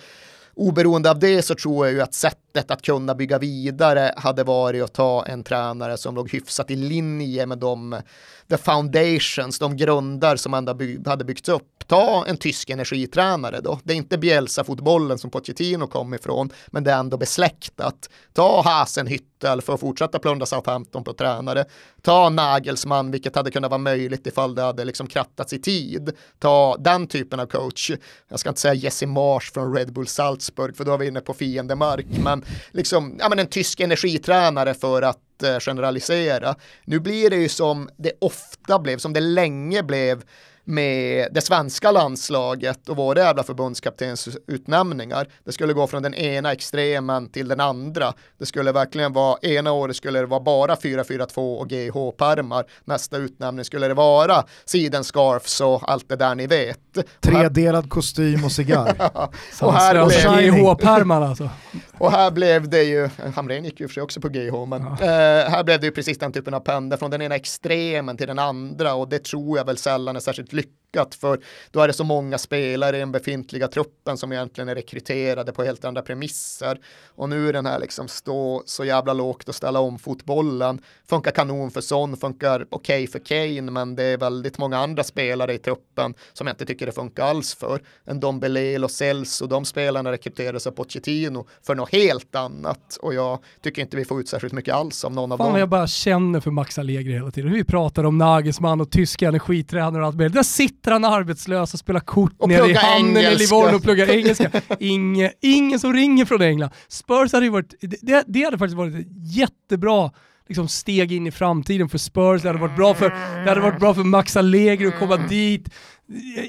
Oberoende av det så tror jag ju att sättet att kunna bygga vidare hade varit att ta en tränare som låg hyfsat i linje med de the foundations, de grunder som ändå by- hade byggts upp. Ta en tysk energitränare då. Det är inte Bielsa-fotbollen som Pochettino kom ifrån, men det är ändå besläktat. Ta Hasenhüttel för att fortsätta plundra Southampton på tränare. Ta Nagelsmann, vilket hade kunnat vara möjligt ifall det hade liksom krattats i tid. Ta den typen av coach. Jag ska inte säga Jesse Marsh från Red Bull Salzburg, för då är vi inne på fiendemark, men liksom, ja men en tysk energitränare för att eh, generalisera. Nu blir det ju som det ofta blev, som det länge blev med det svenska landslaget och våra jävla förbundskaptens utnämningar. Det skulle gå från den ena extremen till den andra. Det skulle verkligen vara, ena året skulle det vara bara 4-4-2 och GH-pärmar. Nästa utnämning skulle det vara sidenscarfs och allt det där ni vet. Tredelad kostym och cigarr. och här blev- GH-pärmar alltså. och här blev det ju, Hamrén gick ju för sig också på GH, men eh, här blev det ju precis den typen av pendel från den ena extremen till den andra och det tror jag väl sällan är särskilt lyckat för då är det så många spelare i den befintliga truppen som egentligen är rekryterade på helt andra premisser och nu är den här liksom stå så jävla lågt och ställa om fotbollen funkar kanon för Son, funkar okej för Kane men det är väldigt många andra spelare i truppen som jag inte tycker det funkar alls för en Dombele och Celso, de spelarna rekryterades av Pochettino för något helt annat och jag tycker inte vi får ut särskilt mycket alls av någon av Fan dem. jag bara känner för Max Allegri hela tiden. Vi pratar om Nagelsmann och tyska energitränare och allt möjligt. Där sitter han arbetslös och spelar kort Och nere i hamnen i. Livorno och pluggar engelska. Inge, ingen som ringer från England. Spurs hade ju varit, det, det hade faktiskt varit jättebra liksom, steg in i framtiden för Spurs. Det hade varit bra för, det hade varit bra för Max Allegri att komma dit.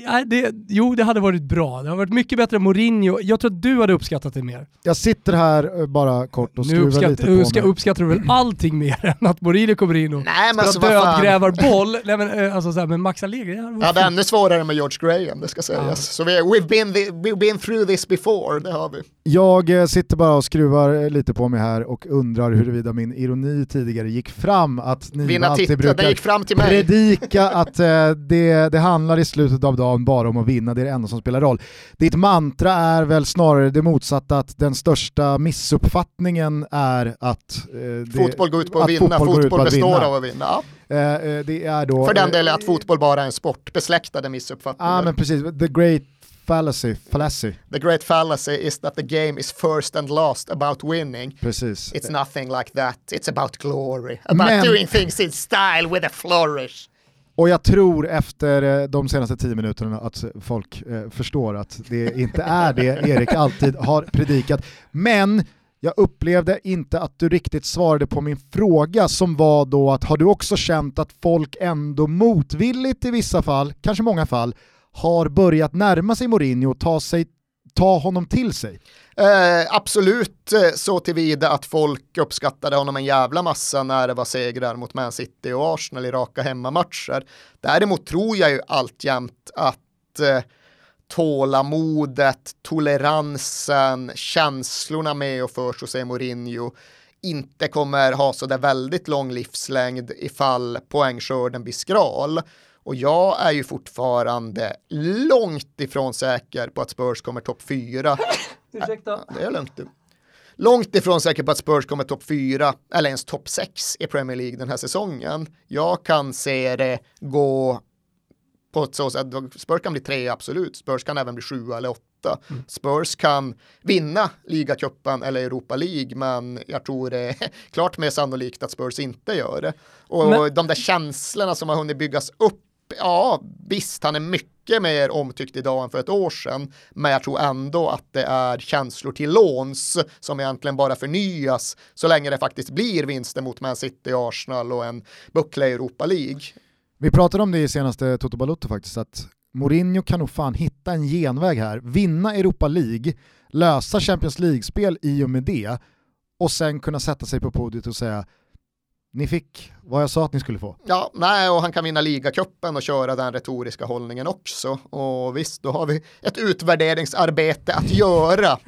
Ja, det, jo, det hade varit bra. Det hade varit mycket bättre än Mourinho. Jag tror att du hade uppskattat det mer. Jag sitter här eh, bara kort och Nu skruvar uppskatt, lite på ska, mig. uppskattar du väl allting mer än att Mourinho kommer in och Nej, men alltså, spelar fan. dödgrävarboll. Nej, men, eh, alltså, så här, men Max Allegri, det hade varit Ja, det är ännu svårare med George Graham, det ska sägas. Ja. Så vi, we've, been the, we've been through this before, det har vi. Jag eh, sitter bara och skruvar lite på mig här och undrar huruvida min ironi tidigare gick fram. Att ni Vinna alltid brukar gick fram till mig. predika att eh, det, det handlar i slutet av dagen bara om att vinna, det är det enda som spelar roll. Ditt mantra är väl snarare det motsatta, att den största missuppfattningen är att... Eh, det, Fotboll går ut på att, att vinna, fotboll fotboll, består vinna. av att vinna. Ja. Eh, eh, det är då... För den delen att fotboll bara är en sport, besläktade missuppfattningar. Ja men precis, the great fallacy, fallacy. The great fallacy is that the game is first and last about winning. Precis. It's nothing like that, it's about glory, about Men- doing things in style with a flourish. Och jag tror efter eh, de senaste tio minuterna att folk eh, förstår att det inte är det Erik alltid har predikat. Men jag upplevde inte att du riktigt svarade på min fråga som var då att har du också känt att folk ändå motvilligt i vissa fall, kanske många fall, har börjat närma sig Mourinho och ta, sig, ta honom till sig? Eh, absolut eh, så tillvida att folk uppskattade honom en jävla massa när det var segrar mot Man City och Arsenal i raka hemmamatcher. Däremot tror jag ju alltjämt att eh, tålamodet, toleransen, känslorna med och för José Mourinho inte kommer ha så där väldigt lång livslängd ifall poängskörden blir skral. Och jag är ju fortfarande långt ifrån säker på att Spurs kommer topp fyra Ursäkta. det är lugnt du. Långt ifrån säker på att Spurs kommer topp 4 eller ens topp 6 i Premier League den här säsongen. Jag kan se det gå på ett så sätt, Spurs kan bli tre absolut, Spurs kan även bli sju eller åtta. Spurs kan vinna ligacupen eller Europa League, men jag tror det är klart mer sannolikt att Spurs inte gör det. Och Men- de där känslorna som har hunnit byggas upp, ja visst, han är mycket mer omtyckt idag än för ett år sedan, men jag tror ändå att det är känslor till låns som egentligen bara förnyas så länge det faktiskt blir vinster mot Man City, Arsenal och en buckla i Europa League. Vi pratade om det i senaste Toto Balotto faktiskt, att Mourinho kan nog fan hitta en genväg här, vinna Europa League, lösa Champions League-spel i och med det och sen kunna sätta sig på podiet och säga ni fick vad jag sa att ni skulle få. Ja, nej, och han kan vinna ligacupen och köra den retoriska hållningen också. Och visst, då har vi ett utvärderingsarbete att göra.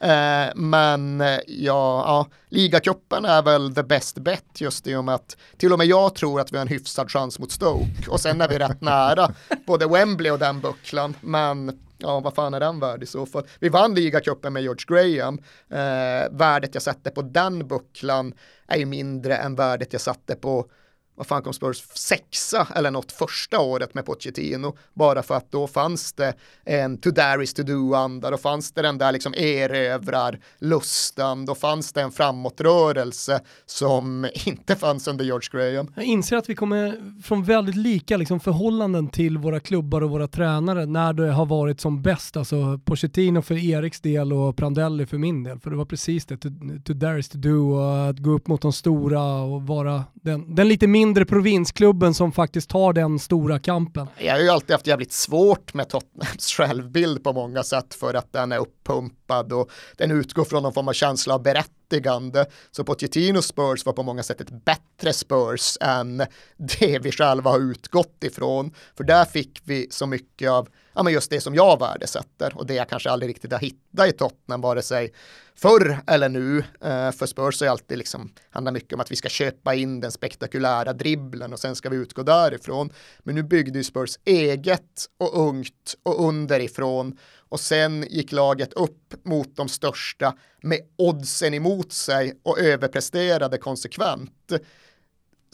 eh, men ja, ja, ligacupen är väl the best bet just i och med att till och med jag tror att vi har en hyfsad chans mot Stoke. Och sen är vi rätt nära både Wembley och den bucklan. Men ja, vad fan är den värd i så fall? Vi vann ligacupen med George Graham. Eh, värdet jag sätter på den bucklan är ju mindre än värdet jag satte på vad fan kom Spurs sexa eller något första året med Pochettino bara för att då fanns det en to dare is to do-anda, då fanns det den där liksom erövrar-lusten, då fanns det en framåtrörelse som inte fanns under George Graham. Jag inser att vi kommer från väldigt lika liksom, förhållanden till våra klubbar och våra tränare när det har varit som bäst. Alltså Pochettino för Eriks del och Prandelli för min del. För det var precis det, to, to dare is to do och att gå upp mot de stora och vara den, den lite mindre provinsklubben som faktiskt tar den stora kampen. Jag har ju alltid haft jävligt svårt med Tottenhams självbild på många sätt för att den är uppumpad och den utgår från någon form av känsla av berättigande. Så Pochettino Spurs var på många sätt ett bättre Spurs än det vi själva har utgått ifrån. För där fick vi så mycket av ja, men just det som jag värdesätter och det jag kanske aldrig riktigt har hittat i Tottenham, vare sig förr eller nu. Eh, för Spurs är alltid liksom, handlar mycket om att vi ska köpa in den spektakulära dribblen och sen ska vi utgå därifrån. Men nu byggde ju Spurs eget och ungt och underifrån och sen gick laget upp mot de största med oddsen emot sig och överpresterade konsekvent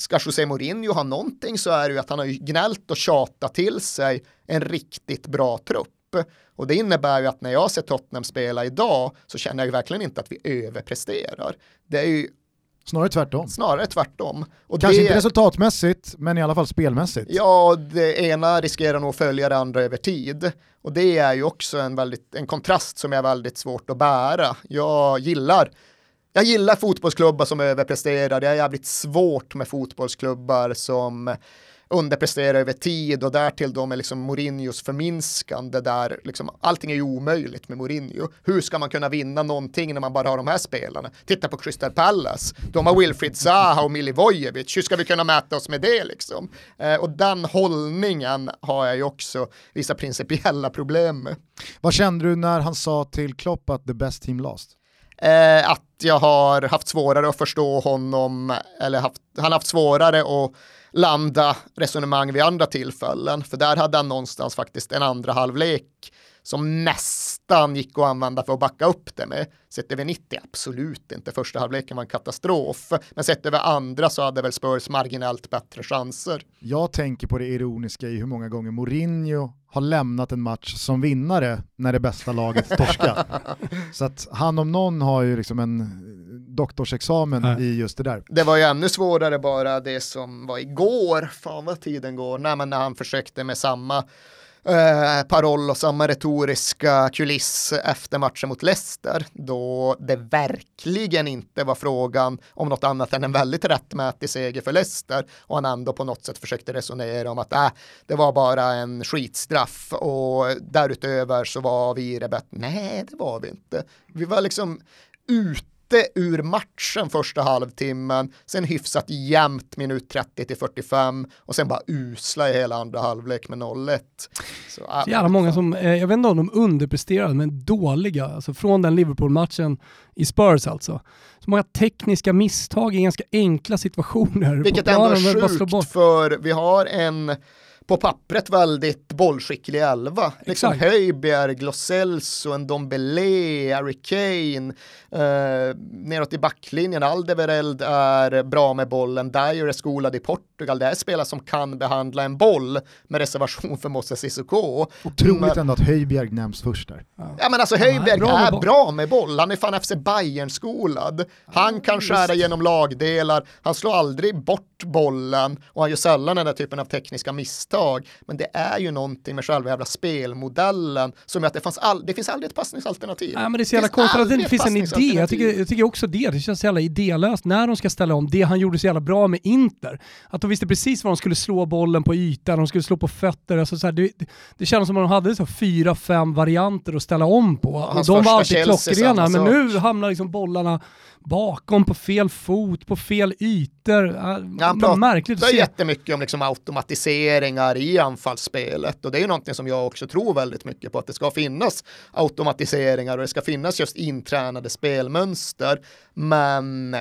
ska José Mourinho ha någonting så är det ju att han har gnällt och tjatat till sig en riktigt bra trupp. Och det innebär ju att när jag ser Tottenham spela idag så känner jag verkligen inte att vi överpresterar. Det är ju Snarare tvärtom. snarare tvärtom. Och Kanske det, inte resultatmässigt, men i alla fall spelmässigt. Ja, det ena riskerar nog att följa det andra över tid. Och det är ju också en, väldigt, en kontrast som är väldigt svårt att bära. Jag gillar jag gillar fotbollsklubbar som överpresterar. Det är jävligt svårt med fotbollsklubbar som underpresterar över tid och därtill då med liksom Mourinhos förminskande där liksom allting är ju omöjligt med Mourinho. Hur ska man kunna vinna någonting när man bara har de här spelarna? Titta på Crystal Palace, de har Wilfried Zaha och Milivojevic, hur ska vi kunna mäta oss med det liksom? Eh, och den hållningen har jag ju också vissa principiella problem med. Vad kände du när han sa till Klopp att the best team lost? Eh, att jag har haft svårare att förstå honom, eller haft, han har haft svårare att landa resonemang vid andra tillfällen, för där hade han någonstans faktiskt en andra halvlek som nästan gick att använda för att backa upp det med. Sett över 90, absolut inte. Första halvleken var en katastrof. Men sett över andra så hade väl Spurs marginellt bättre chanser. Jag tänker på det ironiska i hur många gånger Mourinho har lämnat en match som vinnare när det bästa laget torskar. så att han om någon har ju liksom en doktorsexamen Nej. i just det där. Det var ju ännu svårare bara det som var igår, fan vad tiden går, Nej, men när han försökte med samma eh, paroll och samma retoriska kuliss efter matchen mot Leicester då det verkligen inte var frågan om något annat än en väldigt rättmätig seger för Leicester och han ändå på något sätt försökte resonera om att äh, det var bara en skitstraff och därutöver så var vi i det bättre. Nej, det var vi inte. Vi var liksom ute ur matchen första halvtimmen, sen hyfsat jämnt minut 30 till 45 och sen bara usla i hela andra halvlek med 0-1. Så, äh, jävla många som, eh, jag vet inte om de underpresterade, men dåliga, alltså från den Liverpool-matchen i Spurs alltså. Så många tekniska misstag i ganska enkla situationer. Vilket ändå är sjukt för vi har en på pappret väldigt bollskicklig elva. Liksom Höjbjerg, Lo Celso, en Dombele, Harry Kane, eh, neråt i backlinjen, Aldevereld är bra med bollen, Dyer är skolad i Portugal, det är spelare som kan behandla en boll med reservation för Moses Sissoko. Otroligt men, ändå att Höjbjerg nämns först där. Ja men alltså Höjbjerg är, bra, är bra med boll, han är fan FC Bayern-skolad. Han ja, kan skära genom lagdelar, han slår aldrig bort bollen och han gör sällan den där typen av tekniska misstag. Men det är ju någonting med själva jävla spelmodellen som gör att det, fanns all, det finns aldrig ett passningsalternativ. Ja, men det är så jävla konstigt att det inte finns en idé. Jag tycker, jag tycker också det, det känns så jävla idélöst när de ska ställa om det han gjorde så jävla bra med Inter. Att de visste precis var de skulle slå bollen på ytan, de skulle slå på fötter. Alltså så här, det, det känns som att de hade så fyra, fem varianter att ställa om på. Ja, de var alltid klockrena, men nu hamnar liksom bollarna bakom på fel fot, på fel ytor. Ja, han pratar märkligt jättemycket om liksom automatiseringar i anfallsspelet och det är ju någonting som jag också tror väldigt mycket på att det ska finnas automatiseringar och det ska finnas just intränade spelmönster. Men eh,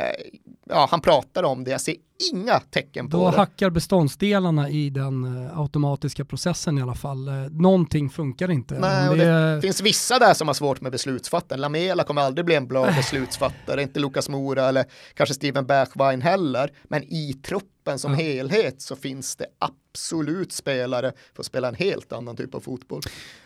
ja, han pratar om det, jag ser inga tecken på Då det. hackar beståndsdelarna i den uh, automatiska processen i alla fall. Uh, någonting funkar inte. Nej, det, det, finns vissa där som har svårt med beslutsfattande. Lamela kommer aldrig bli en bra beslutsfattare, inte Lukas Mora eller kanske Steven Bergwijn heller. Men i truppen som ja. helhet så finns det absolut spelare för att spela en helt annan typ av fotboll.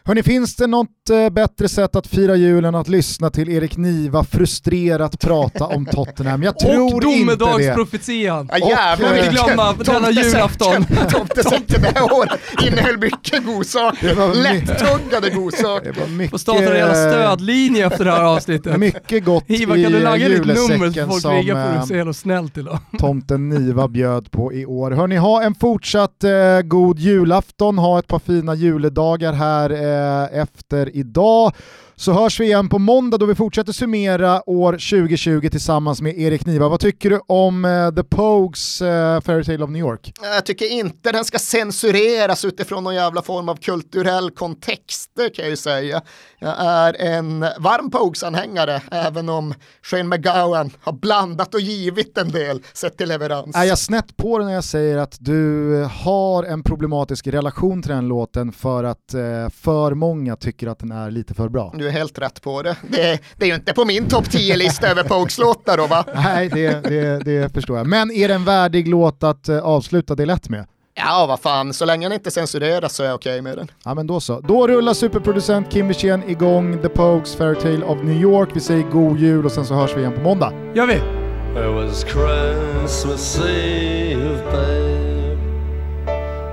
Hörni, finns det något eh, bättre sätt att fira julen att lyssna till Erik Niva frustrerat prata om Tottenham? Jag tror inte det. Och domedagsprofetian. Ja, jävlar, inte glömma denna julafton. Tomtesäcken det här året innehöll mycket godsaker. Lättuggade godsaker. Får starta en jävla stödlinje efter det här avsnittet. Mycket gott Ivar, kan du lagga ditt nummer så folk ringer på dig så jävla snällt idag. Tomten Niva bjöd på i år. Hörni, ha en fortsatt eh, god julafton, ha ett par fina juledagar här eh, efter idag så hörs vi igen på måndag då vi fortsätter summera år 2020 tillsammans med Erik Niva. Vad tycker du om uh, The Pogues uh, Fairy of New York? Jag tycker inte den ska censureras utifrån någon jävla form av kulturell kontext, det kan jag ju säga. Jag är en varm Pogues-anhängare, även om Shane McGowan har blandat och givit en del sett till leverans. Är jag snett på det när jag säger att du har en problematisk relation till den låten för att uh, för många tycker att den är lite för bra? Du är helt rätt på det. Det, det är ju inte på min topp 10-lista över Pogues-låtar då va? Nej, det, det, det, förstår jag. Men är det en värdig låt att uh, avsluta det lätt med? Ja, vad fan, så länge den inte censureras så är jag okej okay med den. Ja, men då så. Då rullar superproducent Kim Wirsén igång The Pogues Fairytale of New York. Vi säger god jul och sen så hörs vi igen på måndag. Gör vi! It was Christmas Eve, babe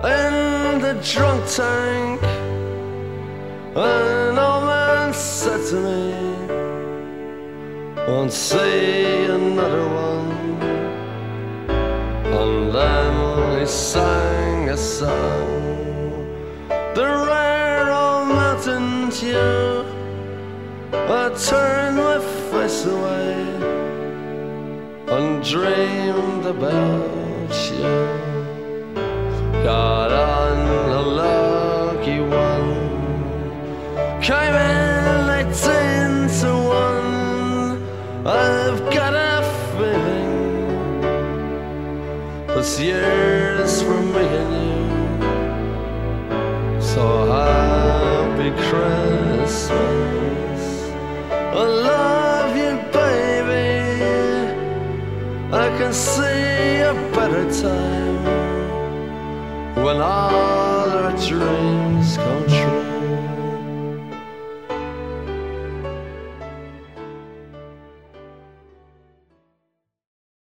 In the drunk tank An old man me, Won't see another one. And then he sang a song. The rare old mountain dew. I turned my face away and dreamed about you. Got on a lucky one. Came in this year's for me and you. So happy Christmas. I love you, baby. I can see a better time when all our dreams